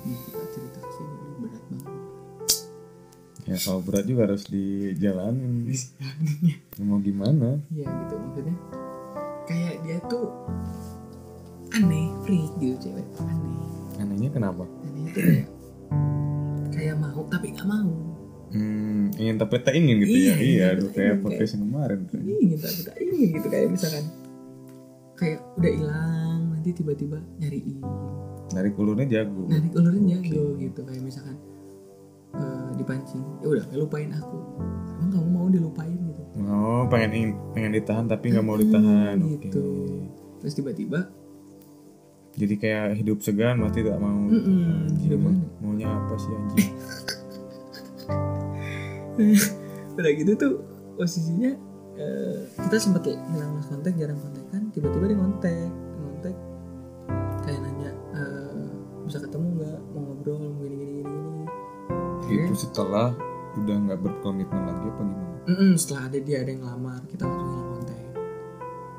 nih, kita cerita ke sini ini berat banget Ya kalau berat juga harus dijalanin. Ya, Mau gimana? Iya gitu maksudnya kayak dia tuh aneh freak gitu cewek aneh Anehnya kenapa? anehnya tuh kayak kayak mau tapi nggak mau Hmm, ingin tapi tak ingin gitu Iya, ya. Iya, iya, aduh kayak podcast kemarin. tuh. ingin tapi tak ingin gitu kayak misalkan kayak udah hilang nanti tiba-tiba nyariin Dari kulurnya jago. narik ulurnya Oke. jago gitu kayak misalkan eh, dipancing ya udah lupain aku emang kamu mau dilupain gitu Oh, pengen ingin, pengen ditahan tapi nggak mau ditahan. Gitu terus tiba-tiba Jadi kayak hidup segan mati tak mau. Mm-mm, Anjing, hidup segan. maunya apa sih anjing? <laughs> udah gitu tuh posisinya eh, kita sempat hilang kontak jarang kontekan tiba-tiba dia ngontek Itu setelah udah nggak berkomitmen lagi apa gimana? Mm-mm, setelah ada dia ada yang lamar kita langsung hilang kontak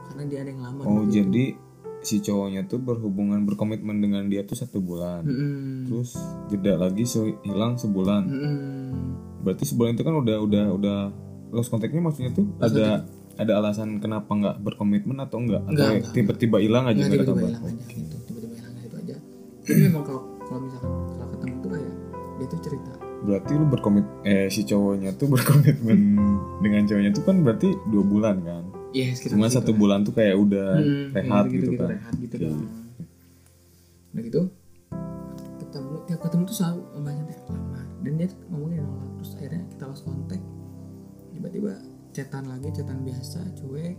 karena dia ada yang lamar Oh, waktu itu. jadi si cowoknya tuh berhubungan berkomitmen dengan dia tuh satu bulan. Mm-mm. Terus jeda lagi se- hilang sebulan. Mm-mm. Berarti sebulan itu kan udah udah udah lost kontaknya maksudnya tuh Lost ada ada alasan kenapa nggak berkomitmen atau enggak? Atau enggak, tiba-tiba hilang aja Nggak nggak ada tiba-tiba hilang aja gitu tiba-tiba hilang aja itu aja jadi <clears throat> memang kalau kalau misalkan Berarti lu berkomit eh si cowoknya tuh berkomitmen dengan cowoknya tuh kan berarti dua bulan kan? Iya, sekitar Cuma satu lah. bulan tuh kayak udah Hmm, rehat gitu, gitu, gitu, kan? rehat gitu doang. Udah gitu ketemu tiap ketemu tuh selalu membahasnya kayak lama dan dia ngomongnya nolak terus akhirnya kita lost kontak tiba-tiba chatan lagi chatan biasa cuek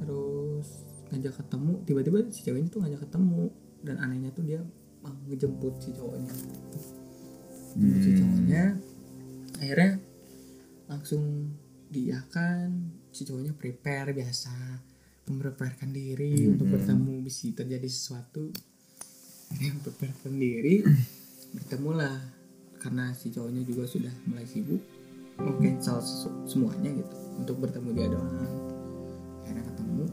terus ngajak ketemu tiba-tiba si ceweknya tuh ngajak ketemu dan anehnya tuh dia ngejemput si cowoknya jemput si Hmm. cowoknya akhirnya langsung diiakan si cowoknya prepare biasa mempreparekan diri untuk bertemu bisa terjadi sesuatu. Dia mempreparekan diri <clears throat> bertemulah. Karena si cowoknya juga sudah mulai sibuk mau cancel semuanya gitu untuk bertemu dia doang. Akhirnya ketemu.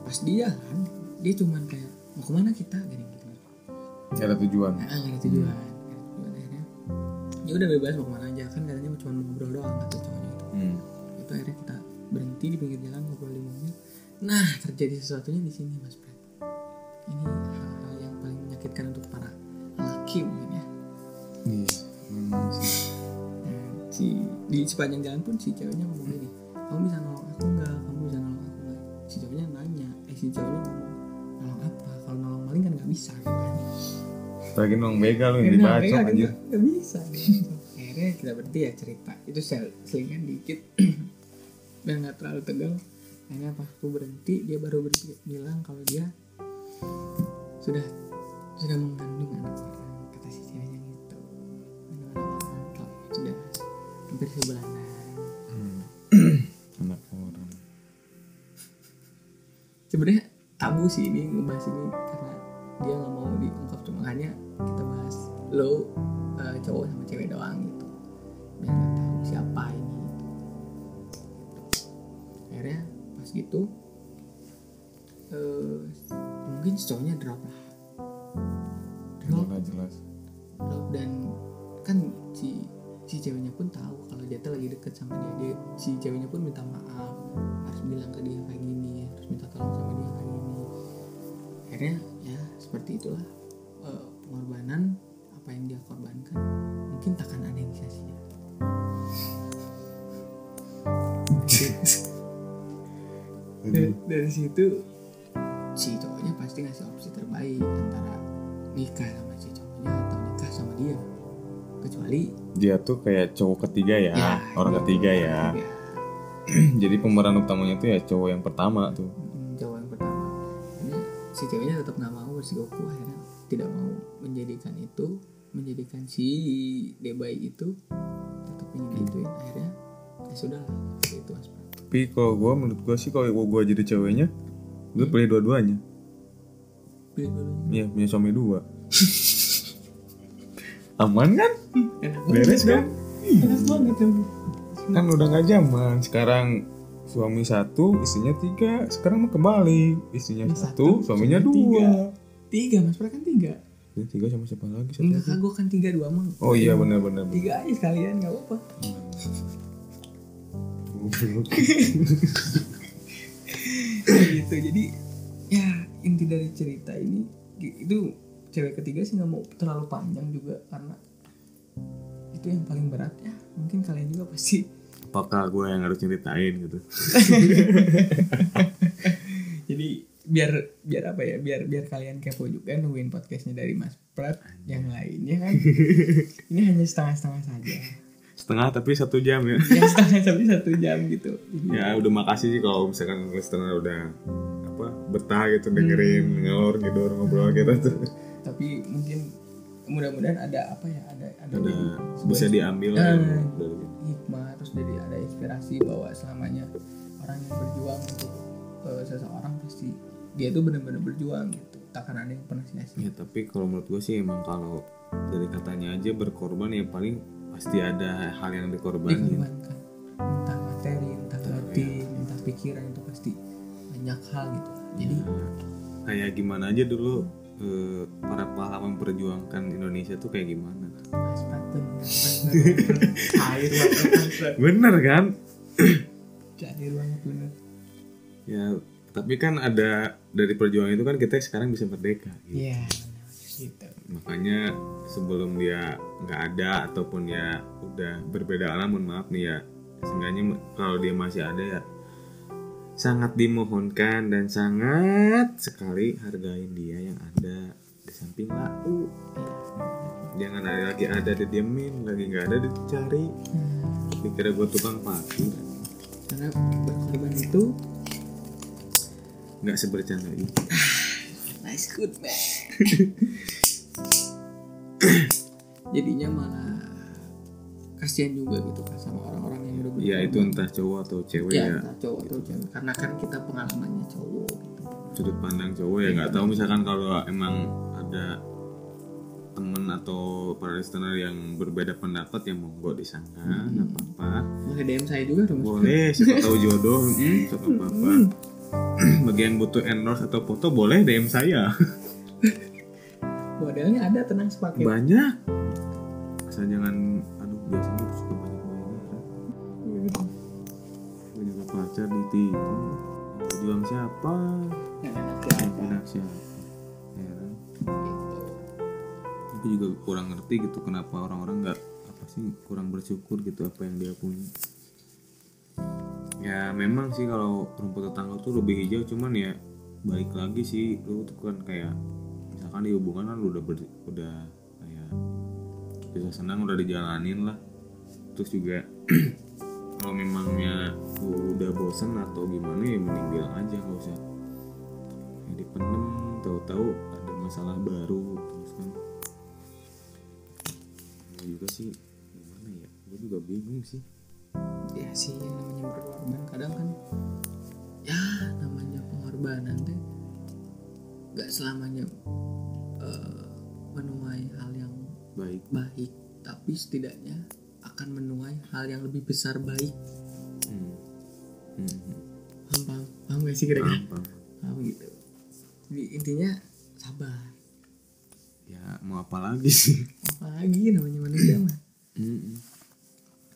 Pas dia kan dia cuman kayak mau ke mana kita? Gini gitu Nggak ada tujuan. nggak ada tujuan. ada ya udah bebas mau ke mana aja. Kan katanya cuma mau ngobrol doang kata cowoknya itu Hmm. itu akhirnya kita berhenti di pinggir jalan ngobrol di mobil. Nah terjadi sesuatunya di sini mas Fred ini hal-hal yang paling menyakitkan untuk para laki mungkin ya. Iya. memang sih. Si di sepanjang jalan pun si ceweknya ngomong gini kamu bisa nolong aku nggak? Kamu bisa nolong aku nggak? Si cowoknya nanya eh si cowoknya ngomong nolong apa? Kalau nolong maling kan nggak bisa gitu kan Lagi nong begal lu yang dibacok mereka anjir. bisa akhirnya kita berhenti ya cerita. Itu sel selingan dikit. <clears throat> Biar nggak terlalu tegang. Akhirnya pas aku berhenti dia baru berhenti bilang kalau dia sudah sudah mengandung anak orang kata si ceweknya gitu. Mengandung anak orang kalau sudah hampir sebulanan. <clears throat> Anak orang. sebenarnya tabu sih ini ngebahas ini karena dia nggak mau diungkap cuma hanya kita bahas lo eh, cowok sama cewek doang gitu. Biar nggak tahu siapa ini. Gitu. akhirnya pas gitu eh mungkin cowoknya drop lah. Drop. Nggak jelas. drop dan kan si si ceweknya pun tahu kalau dia tuh lagi deket sama dia. Dia si ceweknya pun minta maaf. Harus bilang ke dia kayak gini harus minta tolong sama dia kayak gini. Akhirnya ya seperti itulah pengorbanan apa yang dia korbankan mungkin takkan ada yang sia-sia. <laughs> Dari, situ si cowoknya pasti ngasih opsi terbaik antara nikah sama si cowoknya atau nikah sama dia. Kecuali dia tuh kayak cowok ketiga ya, ya orang ketiga ya. ketiga. <clears throat> jadi pemeran utamanya tuh ya cowok yang pertama tuh. Mm, cowok yang pertama. Ini si ceweknya tetap nggak mau si Goku akhirnya tidak mau menjadikan itu menjadikan si debay itu tetap ingin gituin akhirnya ya sudah lah itu tapi kalau gue menurut gue sih kalau gue jadi ceweknya gue pilih dua-duanya. Pilih dulu. Iya punya suami dua. <laughs> Aman kan? Enak beres kan? enak banget kan udah nggak zaman. Sekarang suami satu istrinya tiga. Sekarang mah kebalik. Istrinya satu, satu, suaminya suaminya dua. tiga. Tiga mas. Prat kan tiga. Ya, tiga sama siapa lagi? Satu enggak lagi? kagok kan tiga dua mah oh iya benar benar tiga aja sekalian nggak apa-apa. <laughs> Gitu jadi ya inti dari cerita ini itu cewek ketiga sih nggak mau terlalu panjang juga karena itu yang paling berat ya. Mungkin kalian juga pasti apakah gue yang harus ceritain gitu <laughs> biar biar apa ya biar biar kalian kepo juga nungguin podcastnya dari Mas Prat yang lainnya kan. <laughs> Ini hanya setengah-setengah saja. Setengah tapi satu jam ya. Yang setengah tapi satu jam gitu. Ya udah makasih sih kalau misalkan listener udah apa betah gitu dengerin ngelor gitu ngobrol kita <laughs> tuh tapi mungkin mudah-mudahan ada apa ya ada ada, ada sebuah bisa diambil Eh. ya dari hikmah terus jadi ada inspirasi bahwa selamanya orang yang berjuang untuk eh, seseorang pasti dia tuh benar-benar berjuang gitu takkan ada yang pernah sia-sia Ya tapi kalau menurut gue sih emang kalau dari katanya aja berkorban ya paling pasti ada hal yang dikorbanin. dikorbankan entah materi entah batin entah pikiran itu pasti banyak hal gitu jadi Ya, kayak gimana aja dulu eh, para pahlawan perjuangkan Indonesia tuh kayak gimana? mas <laughs> cair banget. Bener kan? cair banget bener Ya tapi kan ada dari perjuangan itu kan kita sekarang bisa merdeka. Gitu. iya gitu Makanya sebelum dia nggak ada ataupun ya udah berbeda alam, mohon maaf nih ya. Seenggaknya kalau dia masih ada ya sangat dimohonkan dan sangat sekali hargain dia yang ada di samping lau. Jangan ada lagi ada didiemin, lagi nggak ada dicari. Hmm, Dikira gue tukang parkir, karena berkorban itu nggak sebercanda itu. nice good man. <coughs> Jadinya malah kasihan juga gitu kan sama orang-orang yang udah Ya itu entah cowok atau cewek ya, ya. entah cowok atau cewek. Karena kan kita pengalamannya cowok gitu. Sudut pandang cowok ya nggak tahu misalkan kalau emang ada temen atau para listener yang berbeda pendapat ya monggo disangka nggak apa-apa. Boleh DM saya juga dong boleh siapa tahu jodoh. <laughs> Hmm, siapa <clears throat> bagian butuh endorse atau foto boleh DM saya. <laughs> Modelnya ada tenang sepaket banyak. Asal jangan aduh biasanya suka banyak banyak <laughs> punya pacar ditipu berjuang siapa? Yang enak ya yang enak siapa? Heran gitu aku juga kurang ngerti gitu kenapa orang-orang nggak apa sih kurang bersyukur gitu apa yang dia punya ya memang sih kalau rumput tetangga tuh lebih hijau cuman ya balik lagi sih lu tuh kan kayak misalkan di hubungan kan lu udah ber, udah kayak bisa senang udah dijalanin lah. Terus juga <clears throat> kalau memangnya lu udah bosen atau gimana ya mending bilang aja nggak usah. Ya dipendem tahu-tahu ada masalah baru terus kan. Juga sih gimana ya gue juga bingung sih ya sih yang namanya berkorban kadang kan ya namanya pengorbanan teh nggak selamanya eh, menuai hal yang baik baik tapi setidaknya akan menuai hal yang lebih besar baik hmm. Hmm. hmm. paham paham paham gak sih kira-kira Paham, paham. paham gitu jadi intinya sabar ya mau apa lagi sih apalagi namanya manusia mah Hmm.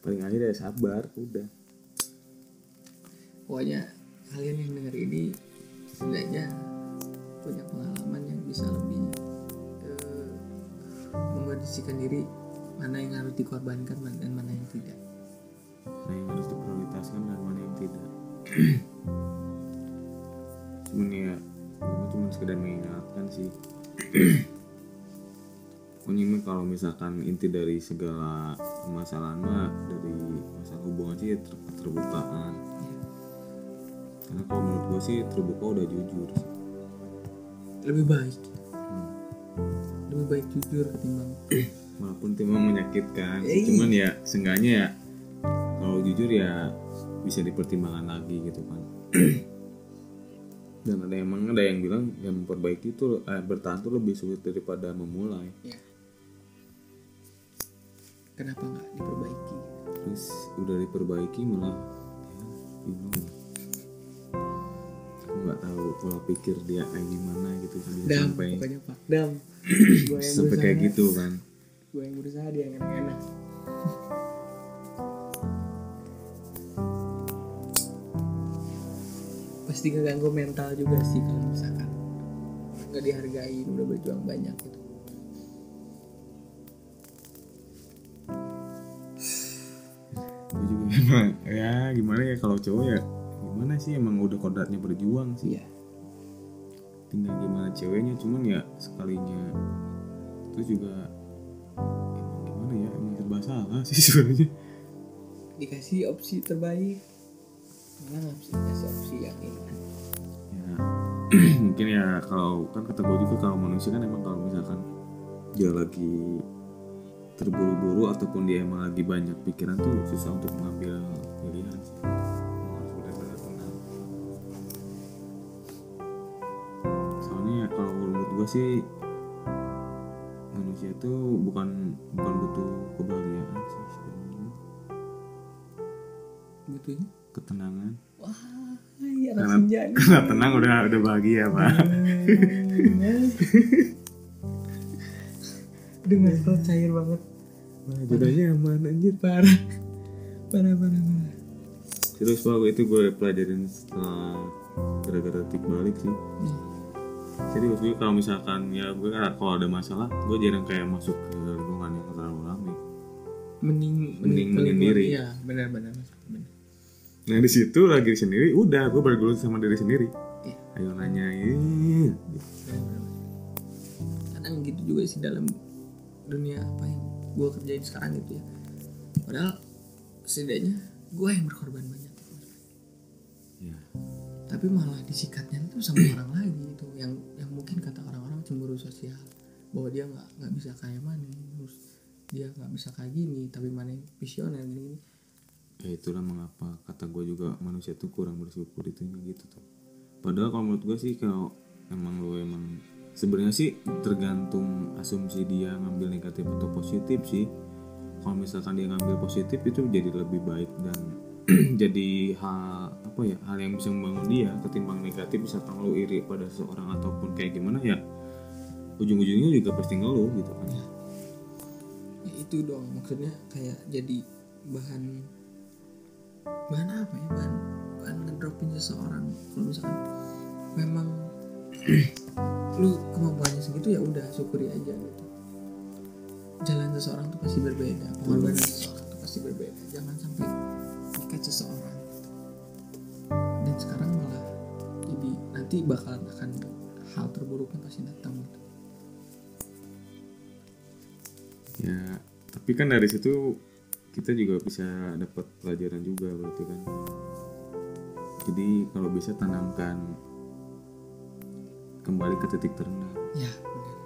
Paling akhir ya sabar udah. Pokoknya kalian yang denger ini setidaknya punya pengalaman yang bisa lebih eh, mengkondisikan diri mana yang harus dikorbankan dan mana yang tidak. Mana yang harus diprioritaskan dan mana yang tidak. <clears throat> Cuman ya cuma sekedar mengingatkan sih pokoknya mah kalau misalkan inti dari segala permasalahan mah dari masalah hubungan sih ter keterbukaan karena kalau menurut gue sih terbuka udah jujur sih. lebih baik. Lebih baik jujur ketimbang <clears throat> walaupun itu memang menyakitkan Eh, cuman ya seenggaknya ya kalau jujur ya bisa dipertimbangkan lagi gitu kan. <clears throat> Dan ada emang ada yang bilang yang memperbaiki itu eh, bertahan tuh lebih sulit daripada memulai. Ya kenapa nggak diperbaiki? Terus udah diperbaiki malah ya bingung. Aku nggak tahu pola pikir dia kayak gimana gitu jadi dam sampai pokoknya pak dam gue yang sampai kayak gitu kan. Gue yang berusaha dia yang enak-enak. <laughs> Pasti ngeganggu mental juga sih kalau misalkan nggak dihargain udah berjuang banyak gitu gue juga <laughs> emang ya gimana ya kalau cowok ya gimana sih? Emang udah kodratnya berjuang sih. Iya. Tinggal gimana ceweknya cuman ya sekalinya itu juga emang gimana ya? Emang serba salah sih <laughs> sebenarnya. Dikasih opsi terbaik. Malah nggak bisa dikasih opsi yang ini ya <clears throat> mungkin ya kalau kan kata gue juga kalau manusia kan emang kalau misalkan dia lagi terburu-buru ataupun dia emang lagi banyak pikiran tuh susah untuk mengambil pilihan sih. Tenang. Soalnya ya kalau menurut gue sih manusia itu bukan bukan butuh kebahagiaan sih sebenarnya. Butuhnya? Ketenangan. Wah iya karena, tenang udah udah bahagia pak. Mas <laughs> Klo cair banget Wah, jodohnya aman anjir? Parah. Parah parah parah. Terus pak itu gue pelajarin setelah gara-gara tik balik sih. Serius gue kalau misalkan ya gue kalau ada masalah gue jarang kayak masuk ke lingkungan yang terlalu rame. Mending Mending menyendiri. Iya benar benar Mas. benar. Nah di situ lagi sendiri udah gue bergelut sama diri sendiri. Iya. Ayo nanya ini kadang gitu juga sih dalam dunia apa yang gue kerjain sekarang gitu ya. Padahal setidaknya gue yang berkorban banyak. Ya tapi malah disikatnya itu sama orang lagi itu yang yang mungkin kata orang-orang cemburu sosial. Bahwa dia nggak nggak bisa kayak mana terus dia nggak bisa kayak gini tapi mana visioner gini Ya itulah mengapa kata gue juga manusia tuh kurang bersyukur itu gitu tuh. Padahal kalau menurut gue sih kalau emang lo emang sebenarnya sih tergantung asumsi dia ngambil negatif atau positif sih. Kalau misalkan dia ngambil positif itu jadi lebih baik dan <clears throat> jadi hal apa ya hal yang bisa membangun dia ketimbang negatif misalkan lo iri pada seseorang ataupun kayak gimana ya ujung-ujungnya juga pasti ngeluh gitu kan. ya itu dong maksudnya kayak jadi bahan bahan apa ya bahan bahan ngedropin seseorang kalau misalkan memang lu kemampuannya segitu ya udah syukuri aja gitu. Jalan seseorang tuh pasti berbeda pengorbanan seseorang tuh pasti berbeda. Jangan sampai ikat seseorang. Gitu. dan sekarang malah jadi nanti bakalan akan hal terburuknya pasti datang gitu. Ya tapi kan dari situ kita juga bisa dapat pelajaran juga berarti kan. Jadi kalau bisa tanamkan kembali ke titik terendah. Ya benar.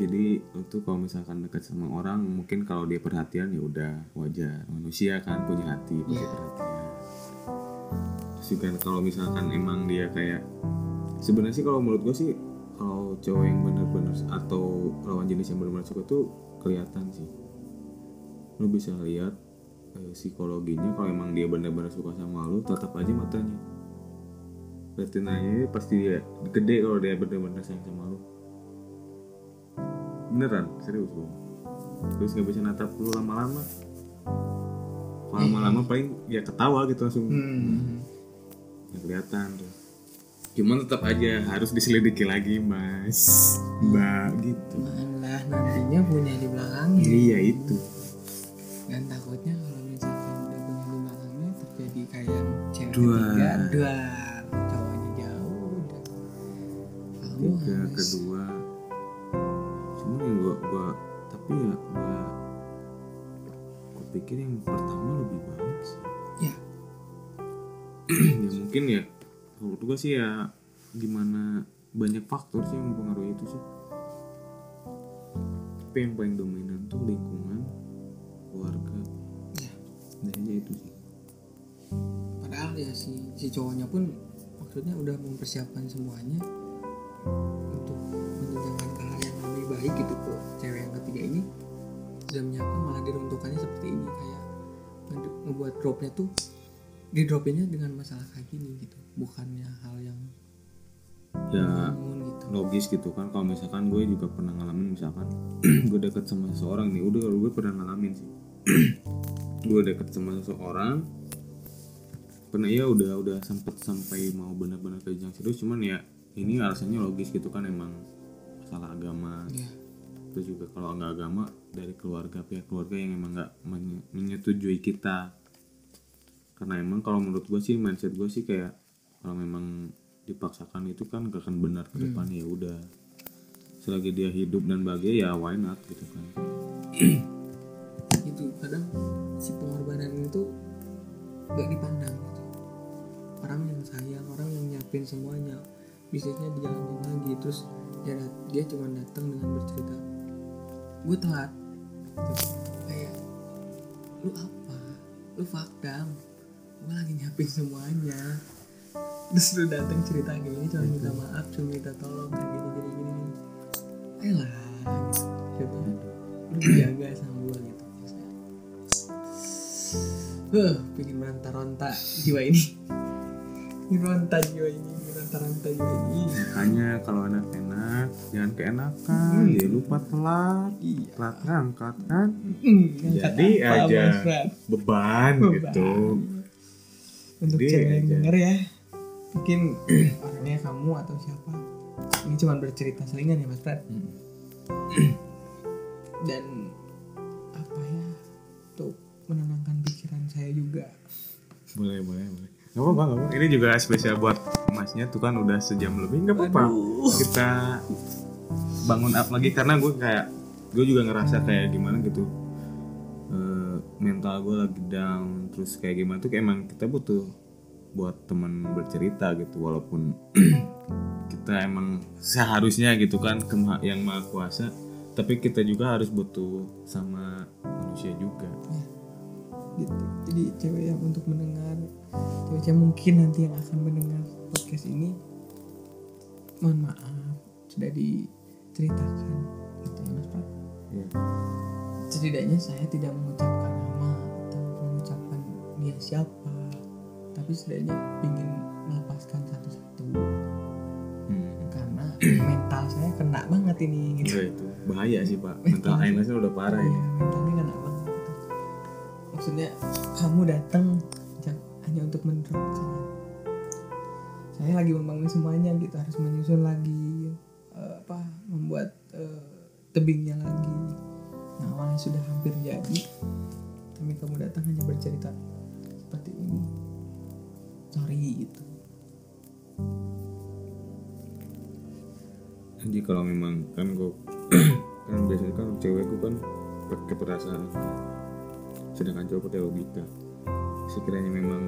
Jadi itu kalau misalkan dekat sama orang mungkin kalau dia perhatian ya udah wajar. Manusia kan punya hati pasti Iya. perhatian. Terus juga kalau misalkan emang dia kayak sebenarnya sih kalau menurut gue sih kalau cowok yang bener-bener atau lawan jenis yang bener-bener suka tuh kelihatan sih. Lu bisa lihat eh, psikologinya kalau emang dia bener-bener suka sama lu tatap aja matanya retinanya pasti dia gede kalau dia bener-bener sayang sama lu. Beneran serius bro terus nggak bisa natap lu lama-lama. Lama-lama paling ya ketawa gitu langsung. Hmm. kelihatan tuh. Cuman tetap aja harus diselidiki lagi mas. Mbak gitu. Malah nantinya punya di belakangnya. Iya itu. Dan takutnya kalau misalkan udah punya di belakangnya terjadi kayak cewek Duar. ketiga duar ketiga oh, kedua. Cuma yang gua gua tapi ya gua gua pikir yang pertama lebih banyak sih. Ya. Ya mungkin ya menurut gua sih ya gimana banyak faktor sih yang mempengaruhi itu sih. Tapi yang paling dominan tuh lingkungan keluarga. Ya. Hanya itu sih. Padahal ya si si cowoknya pun maksudnya udah mempersiapkan semuanya untuk menjenjangkan ke hal yang lebih baik gitu. Ke cewek yang ketiga ini sudah menyiapkan malah diruntuhkannya seperti ini. Kayak nge- ngebuat dropnya tuh di dropnya dengan masalah kayak gini gitu. Bukannya hal yang ya gitu. logis gitu kan. Kalau misalkan gue juga pernah ngalamin misalkan <clears throat> gue deket sama seseorang nih. Udah gue pernah ngalamin sih. <clears throat> Gue deket sama seseorang pernah ya udah udah sempet sampai mau benar-benar ke jenjang serius. Cuman ya ini alasannya logis gitu kan emang masalah agama. Ya terus juga kalau nggak agama dari keluarga pihak keluarga yang emang nggak menye- menyetujui kita. Karena emang kalau menurut gue sih mindset gue sih kayak kalau memang dipaksakan itu kan gak akan benar ke depannya ya udah. Selagi dia hidup dan bahagia ya why not gitu kan. Itu kadang si pengorbanan itu gak dipandang gitu. orang yang sayang orang yang nyiapin semuanya bisnisnya dijalanin lagi terus dia dat- dia cuma datang dengan bercerita gue telat. Gitu. kayak lu apa? Lu fakta? Gue lagi nyiapin semuanya. Terus lu datang cerita gini cuma minta maaf cuma minta tolong kayak gini gini gini Ayolah gitu. Coba lu jaga sama gue gitu Huh, pengen meronta-ronta jiwa ini Ronta jiwa ini meronta-ronta jiwa ini makanya kalau anak enak jangan keenakan. Dia lupa telat. Iya. Telat ngangkat kan? Hmm, Jadi apa, aja. Beban, Beban. gitu. Untuk Jadi cewek yang denger ya mungkin <clears throat> orangnya kamu atau siapa. Ini cuma bercerita selingan ya mas Fred Hmm. dan apa ya untuk menenangkan pikiran saya juga. Boleh boleh boleh nggak apa-apa nggak apa ini juga spesial buat masnya tuh kan udah sejam lebih. Nggak apa-apa. Kita bangun up lagi karena gue kayak gue juga ngerasa kayak gimana gitu. Eh, mental gue lagi down terus kayak gimana tuh kayak emang kita butuh buat teman bercerita gitu walaupun <clears throat> kita emang seharusnya gitu kan ke yang maha kuasa. Tapi kita juga harus butuh sama manusia juga. Gitu. Jadi cewek yang untuk mendengar cewek-cewek mungkin nanti yang akan mendengar podcast ini. Mohon maaf sudah diceritakan gitu ya mas Fred Iya. setidaknya saya tidak mengucapkan nama atau mengucapkan dia siapa tapi setidaknya ingin melepaskan satu-satu. Hmm. karena mental saya kena banget ini gitu. Iya itu bahaya sih pak. Mental illnessnya udah parah Iya, ini mentalnya kena banget gitu. maksudnya kamu datang hanya untuk mendrop jangan saya lagi membangun semuanya gitu harus menyusun lagi eh, apa membuat eh, tebingnya lagi. Yang awalnya sudah hampir jadi tapi kamu datang hanya bercerita seperti ini. Sorry gitu. Jadi kalau memang kan gue <clears throat> kan biasanya kan cewek gue kan pakai perasaan sedangkan cowok pakai logika sekiranya memang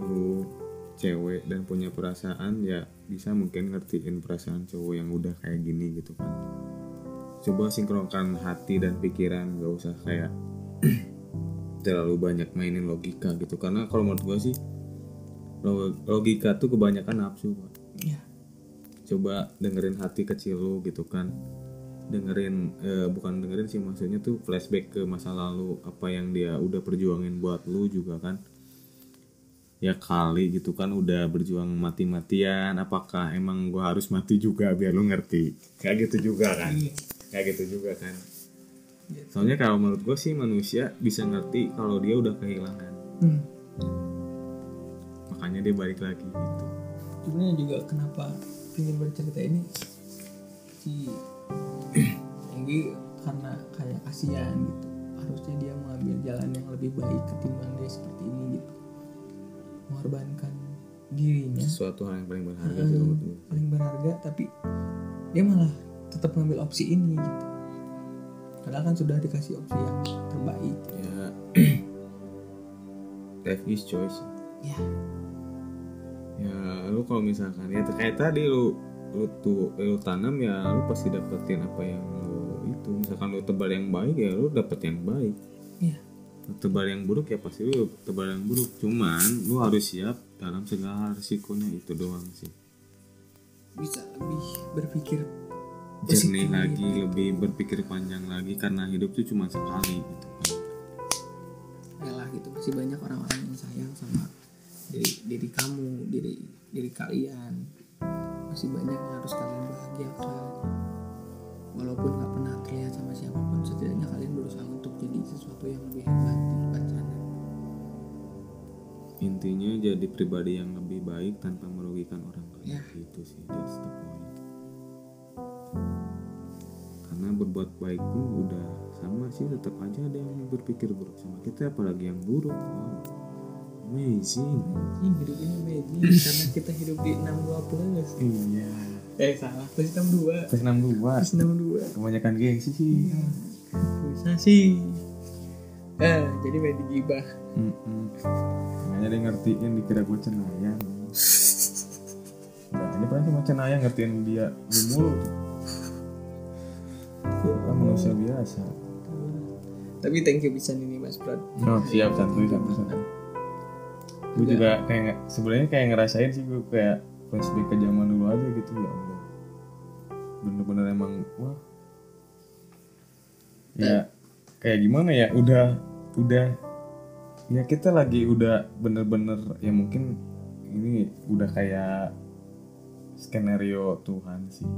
lu cewek dan punya perasaan ya bisa mungkin ngertiin perasaan cowok yang udah kayak gini gitu kan. Coba sinkronkan hati dan pikiran gak usah kayak <clears throat> terlalu banyak mainin logika gitu. Karena kalau menurut gue sih lo- logika tuh kebanyakan nafsu pak. Ya coba dengerin hati kecil lu gitu kan dengerin eh, bukan dengerin sih maksudnya tuh flashback ke masa lalu apa yang dia udah perjuangin buat lu juga kan ya kali gitu kan udah berjuang mati-matian apakah emang gua harus mati juga biar lu ngerti kayak gitu juga kan Iya. kayak gitu juga kan Gitu. soalnya kalau menurut gue sih manusia bisa ngerti kalau dia udah kehilangan hmm. makanya dia balik lagi gitu sebenarnya juga kenapa ingin bercerita ini si Enggi karena kayak kasihan gitu. Harusnya dia mengambil jalan yang lebih baik ketimbang dia seperti ini gitu. Mengorbankan dirinya. Sesuatu hal yang paling berharga sih Hmm, menurut gue paling berharga tapi dia malah tetap mengambil opsi ini gitu. Padahal kan sudah dikasih opsi yang terbaik. Ya. <clears throat> Life is choice. Ya. Ya lu kalau misalkan ya kayak tadi lu lu tuh lu tanam ya lu pasti dapetin apa yang itu misalkan lu tebal yang baik ya lu dapet yang baik. Lu tebal yang buruk ya pasti lu tebal yang buruk. Cuman lu harus siap dalam segala risikonya itu doang sih. Bisa lebih berpikir jernih lagi lebih berpikir panjang lagi karena hidup tuh cuma sekali gitu. Kan rela gitu. Masih banyak orang-orang yang sayang sama diri diri kamu diri diri kalian. Masih banyak yang harus kalian bahagiakan walaupun nggak pernah terlihat sama siapa pun setidaknya kalian berusaha untuk jadi sesuatu yang lebih hebat di depan sana. Intinya jadi pribadi yang lebih baik tanpa merugikan orang lain. Ya. itu sih that's the point. Karena berbuat baik pun udah sama sih tetap aja ada yang berpikir buruk sama kita apalagi yang buruk. Wow. Amazing. Ini hidup ini magic karena kita hidup di 62 plus. Iya eh salah. Plus 62 plus 62 plus 62 kebanyakan gengsi sih. Bisa sih. Eh jadi main digibah Mm-mm. makanya dia ngertiin dikira gue cenayang. Aja pernah cuma cenayang ngertiin dia lu mulu tuh kan manusia biasa. Tapi thank you bisa ini mas Brad. Oh siap santuy santuy santuy. Gue juga kayak nge- sebenarnya kayak ngerasain sih gue kayak flashback ke zaman dulu aja gitu ya. Bener-bener emang wah. Ya kayak gimana ya udah udah ya kita lagi udah bener-bener ya mungkin ini udah kayak skenario Tuhan sih.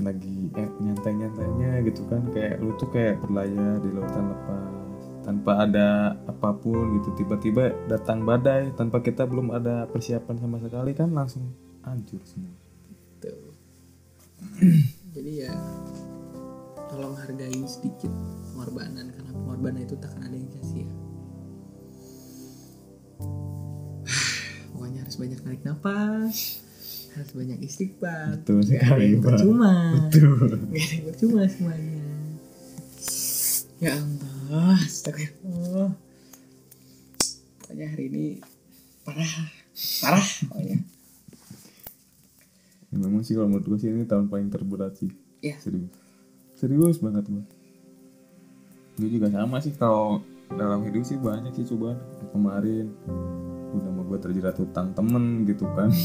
lagi eh, nyantai-nyantainya gitu kan kayak lu tuh kayak berlayar di lautan lepas tanpa ada apa pun gitu tiba-tiba datang badai tanpa kita belum ada persiapan sama sekali kan langsung hancur semua. Tuh. <clears throat> jadi ya tolong hargai sedikit pengorbanan karena pengorbanan itu takkan ada yang sia-sia. <sighs> Pokoknya harus banyak narik nafas harus banyak istighfar. Betul sekali, Pak. percuma Betul. <laughs> Nggak ada yang percuma semuanya. Ya Allah astagfirullah. Pokoknya hari ini parah parah pokoknya Ya, memang sih kalau menurut gue sih ini tahun paling terberat sih. Ya serius. Serius banget gue gue juga sama sih kalau dalam hidup sih banyak sih cobaan. Kemarin udah mau gue terjerat hutang temen gitu kan. <laughs>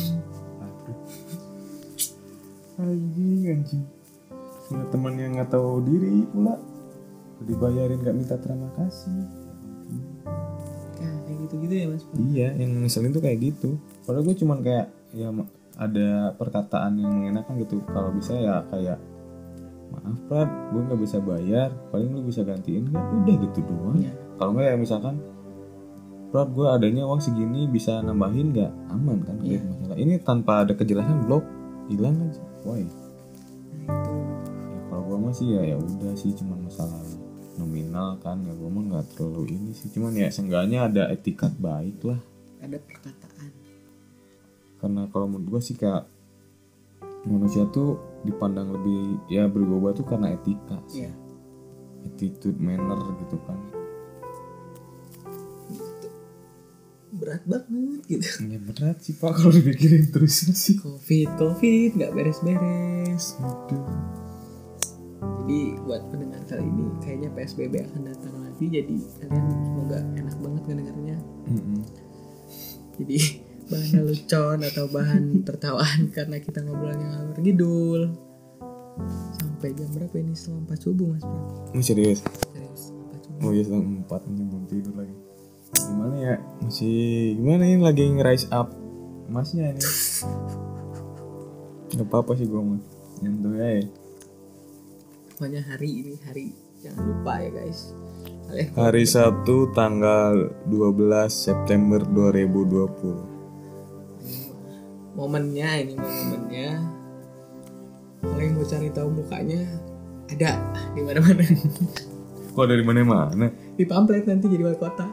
Anjing anjing. Punya temen yang nggak tahu diri pula. Dibayarin nggak minta terima kasih. Ya kayak gitu gitu ya mas? Iya yang ngeselin tuh kayak gitu. Padahal gue cuman kayak ya ada perkataan yang mengenakan gitu. Kalau bisa ya kayak maaf Prat gue nggak bisa bayar. Paling lu bisa gantiin nggak udah gitu doang. Iya. kalau nggak ya misalkan Prat gue adanya uang segini bisa nambahin nggak? Aman kan. Nggak masalah ini tanpa ada kejelasan blok hilang aja. Why nah itu ya, kalau gue mah sih ya ya udah sih cuma masalah nominal kan. Ya gue mah nggak terlalu ini sih. Cuman ya seenggaknya ada etikat baik lah. Ada perkataan karena kalau menurut gue sih kayak manusia tuh dipandang lebih ya berubah tuh karena etika sih. Iya. attitude manner gitu kan berat banget gitu ya berat sih pak kalau dipikirin terus sih covid covid nggak beres-beres Aduh. jadi buat pendengar kali ini kayaknya psbb akan datang lagi jadi kalian semoga enak banget ngedengarnya Mm-mm. jadi bahan lelucon atau bahan <laughs> tertawaan karena kita ngobrolnya ngalur ngidul sampai jam berapa ini? Setengah empat subuh mas bro Oh, serius? Serius subuh. Oh ya setengah empat ini belum tidur lagi. Gimana ya? Masih gimana ini lagi nge-rise up masnya ini? <laughs> Nggak apa-apa sih gue mah nyentuh ya pokoknya hari ini hari jangan lupa ya guys. Hari Sabtu tanggal 12 September 2020 momennya ini momennya. Kalau yang mau cari tahu mukanya ada di mana-mana. Kok dari mana-mana? Di pamflet nanti jadi wali kota.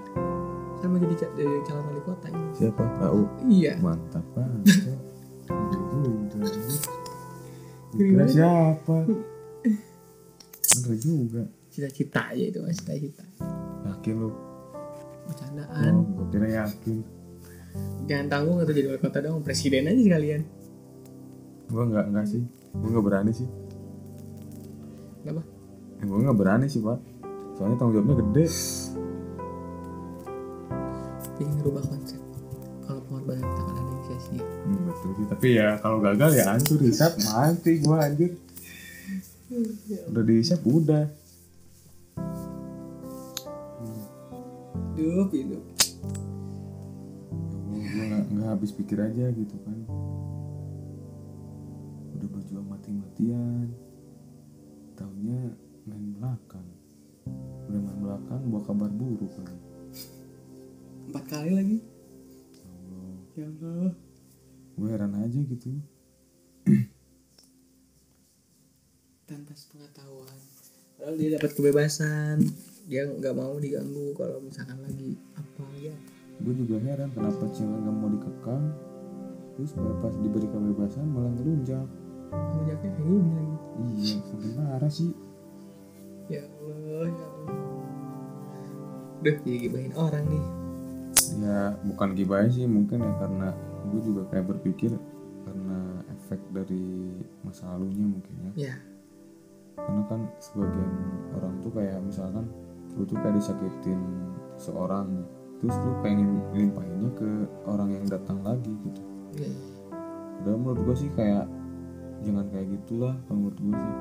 Kan mau jadi, ca- jadi calon wali kota ini. Siapa tahu? Iya. Mantap banget. <laughs> Kira siapa? Bener juga. cita-cita aja itu mas cita-cita. Yakin lu? bercandaan. Oh, kira yakin. Jangan tanggung atau jadi wali kota dong presiden aja sekalian Gue nggak nggak sih. Gue nggak berani sih. kenapa Eh, gue nggak berani sih pak. Soalnya tanggung jawabnya gede. ingin merubah konsep kalau pengorbanan tak akan ada yang sia-sia Hmm, betul sih. Tapi ya kalau gagal ya hancur hisap mati gue anjir. Udah dihisap udah. hidup hidup nggak nggak habis pikir aja gitu kan. Udah berjuang mati-matian. Taunya main belakang. Udah main belakang bawa kabar buruk lagi. Empat kali lagi? Ya Allah ya Allah. Gue heran aja gitu. Tanpa sepengetahuan. Padahal dia dapat kebebasan. Dia nggak mau diganggu kalau misalkan lagi apa ya gue juga heran kenapa cewek gak mau dikekang. Terus pas diberi kebebasan malah ngelunjak. Menjaknya kayak gini lagi. Iya sampai marah sih. Ya Allah ya Allah. Udah jadi gibahin orang nih. Ya bukan gibah sih mungkin ya karena gue juga kayak berpikir karena efek dari masa lalunya mungkin ya. Ya. Karena kan sebagian orang tuh kayak misalkan lu tuh kayak disakitin seorang terus lu pengen limpahinnya ke orang yang datang lagi gitu. Ya udah menurut gue sih kayak jangan kayak gitulah kalau menurut gue sih.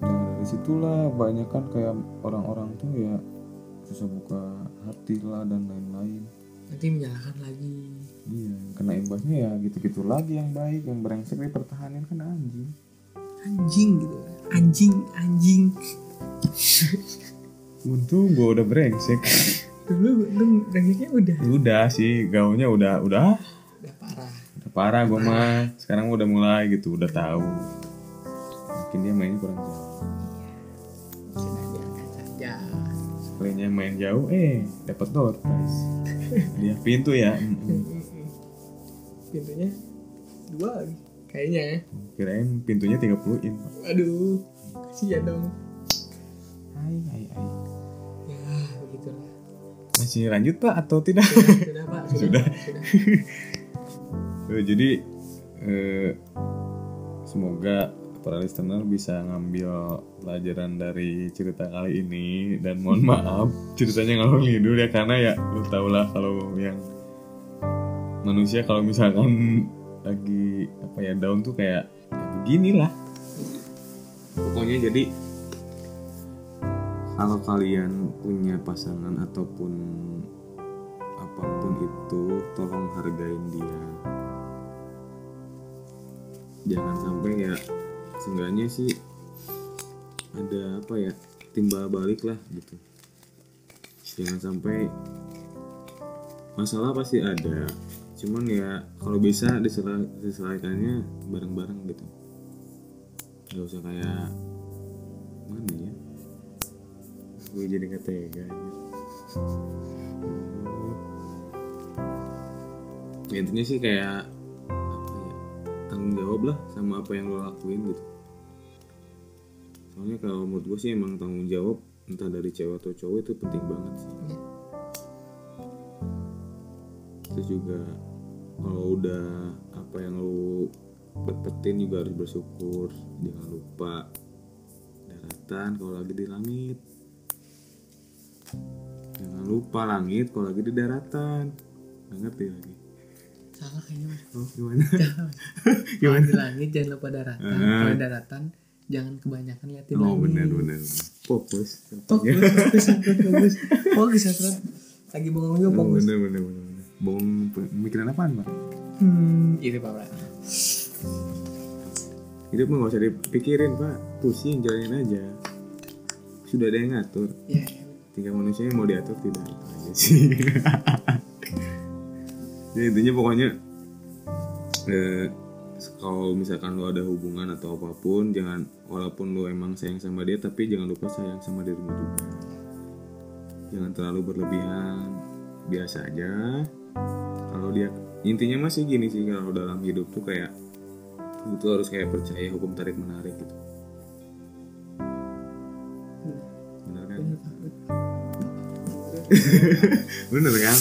Nah dari situlah banyak kan kayak orang-orang tuh ya susah buka hati lah dan lain-lain. Nanti menyalahkan lagi. Iya yang kena imbasnya ya gitu-gitu lagi yang baik yang brengsek dipertahanin kan anjing. Anjing gitu. Anjing anjing untung gue udah brengsek. Dulu lu rengeknya udah? Udah sih gaulnya udah udah. Udah parah. Udah parah gue mah. Sekarang udah mulai gitu udah tahu. Mungkin dia mainnya kurang jauh. Saja sekalinya main jauh eh dapat door prize dia pintu ya. <laughs> Pintunya dua lagi kayaknya ya. Kirain pintunya 30 in aduh kasihan dong. Hai hai hai masih lanjut pak atau tidak sudah pak sudah Sudah. sudah. Eh, <laughs> jadi eh, semoga para listener bisa ngambil pelajaran dari cerita kali ini dan mohon maaf ceritanya ngalor ngidul ya karena ya lu tau lah kalau yang manusia kalau misalkan lagi apa ya down tuh kayak ya beginilah pokoknya jadi kalau kalian punya pasangan ataupun apa pun itu tolong hargain dia. Jangan sampai ya seenggaknya sih ada apa ya timbal balik lah gitu. Jangan sampai masalah pasti ada cuman ya kalau bisa diselesaikannya bareng-bareng gitu. Nggak usah kayak mana ya gue jadi nggak tega anjir. ya intinya sih kayak apa ya tanggung jawab lah sama apa yang lo lakuin gitu soalnya kalau menurut gue sih emang tanggung jawab entah dari cewek atau cowok itu penting banget sih Iya. terus juga kalau udah apa yang lo dapetin juga harus bersyukur jangan lupa daratan kalau lagi di langit jangan lupa langit kalau lagi di daratan. Nggak ngerti lagi. Salah kayaknya mas. Oh gimana? <laughs> <laughs> Kalau di langit jangan lupa daratan. Ah. kalau daratan jangan kebanyakan liatin oh langit. benar benar fokus fokus fokus. fokus fokus fokus. Fokus lagi bengong juga Oh, fokus. bener bener bener. Bong pemikiran apaan pak? hmm itu pak. Hidup mah gak usah dipikirin pak, pusing jalanin aja. Sudah ada yang ngatur, ya ya. tinggal manusia yang mau diatur tidak itu aja sih. Jadi <laughs> intinya pokoknya eh, kalau misalkan lo ada hubungan atau apa pun, jangan walaupun lo emang sayang sama dia, tapi jangan lupa sayang sama dirimu juga. Jangan terlalu berlebihan, biasa aja. Kalau dia intinya masih gini sih kalau dalam hidup tuh kayak tuh harus kayak percaya hukum tarik menarik gitu <laughs> bener kan?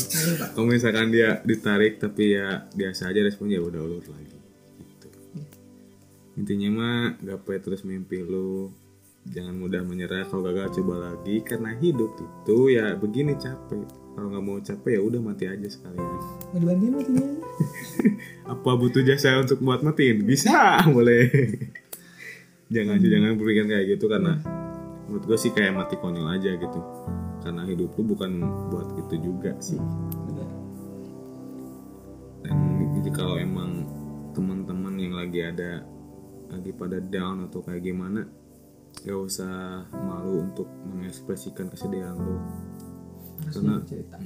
Kalau misalkan dia ditarik tapi ya biasa aja responnya ya udah ulur lagi. Gitu. intinya mah gapai terus mimpi lu. Jangan mudah menyerah. Kalau gagal coba lagi. Karena hidup itu ya begini capek. Kalau nggak mau capek ya udah mati aja sekalian. Mau dibantuin matinya <laughs> apa butuh jasa untuk buat matiin? Bisa <laughs> boleh. Jangan sih jangan berpikir kayak gitu. Karena menurut gue sih kayak mati konyol aja gitu karena hidup lu bukan buat itu juga sih. Benar. Dan jadi kalau emang teman-teman yang lagi ada lagi pada down atau kayak gimana gak usah malu untuk mengekspresikan kesedihan lu. Harus Karena- cerita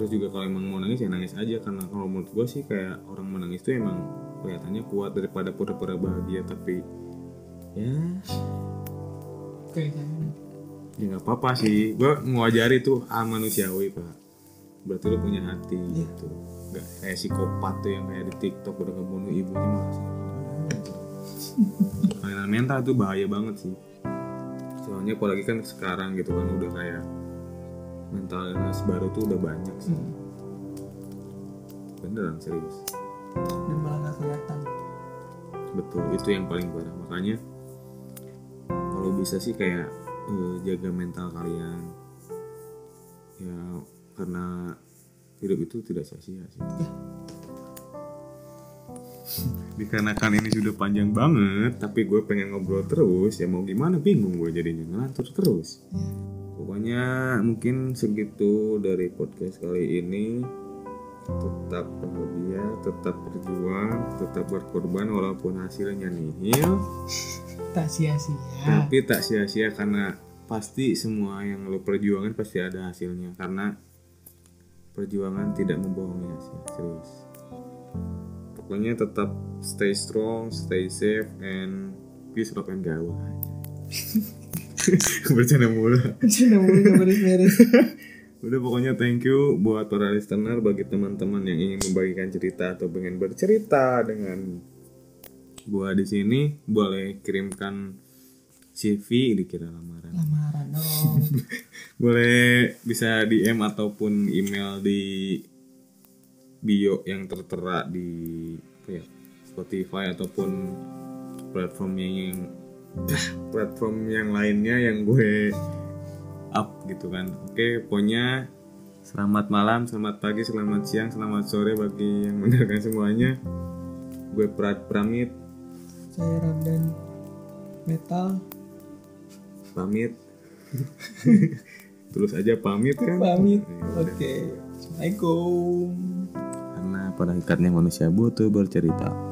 terus juga kalau emang mau nangis ya nangis aja. Karena kalau menurut gue sih kayak orang menangis tuh emang kelihatannya kuat daripada pura-pura bahagia. Tapi ya oke kan ya nggak apa-apa sih. Gue ngajari tuh ah manusiawi pak. Berarti lu punya hati Iya. gitu. Nggak kayak psikopat tuh yang kayak di tiktok udah ngebunuh ibunya malah <laughs> kelainan mental itu bahaya banget sih. Soalnya apalagi kan sekarang gitu kan udah kayak mental illness baru tuh udah banyak sih. Hmm. beneran serius. Dan malah nggak kelihatan. Betul itu yang paling parah. Makanya kalau bisa sih kayak eh, jaga mental kalian. Ya karena hidup itu tidak sia-sia sih. <laughs> Dikarenakan ini sudah panjang banget tapi gue pengen ngobrol terus ya mau gimana bingung gue jadinya ngelantur terus. Pokoknya mungkin segitu dari podcast kali ini. Tetap bahagia, tetap berjuang, tetap berkorban walaupun hasilnya nihil, tak sia-sia tapi tak sia-sia karena pasti semua yang lo perjuangan pasti ada hasilnya karena perjuangan tidak membohongi hasil serius. Pokoknya tetap stay strong, stay safe, and peace, love, and gaul aja. <laughs> Bercanda mulu. sudah mulai nggak beres-beres <laughs> Udah pokoknya thank you buat para listener bagi teman-teman yang ingin membagikan cerita atau pengen bercerita dengan gua di sini boleh kirimkan CV dikira lamaran. lamaran dong <laughs> Boleh bisa DM ataupun email di bio yang tertera di apa ya, Spotify ataupun platform yang <laughs> platform yang lainnya yang gue up gitu kan. Oke, pokoknya selamat malam, selamat pagi, selamat siang, selamat sore bagi yang mendengarkan semuanya. Gue Prat Pramit saya Ramdan metal pamit. <laughs> Terus aja pamit kan? pamit Ya udah. oke assalamualaikum Karena pada hakikatnya manusia butuh bercerita.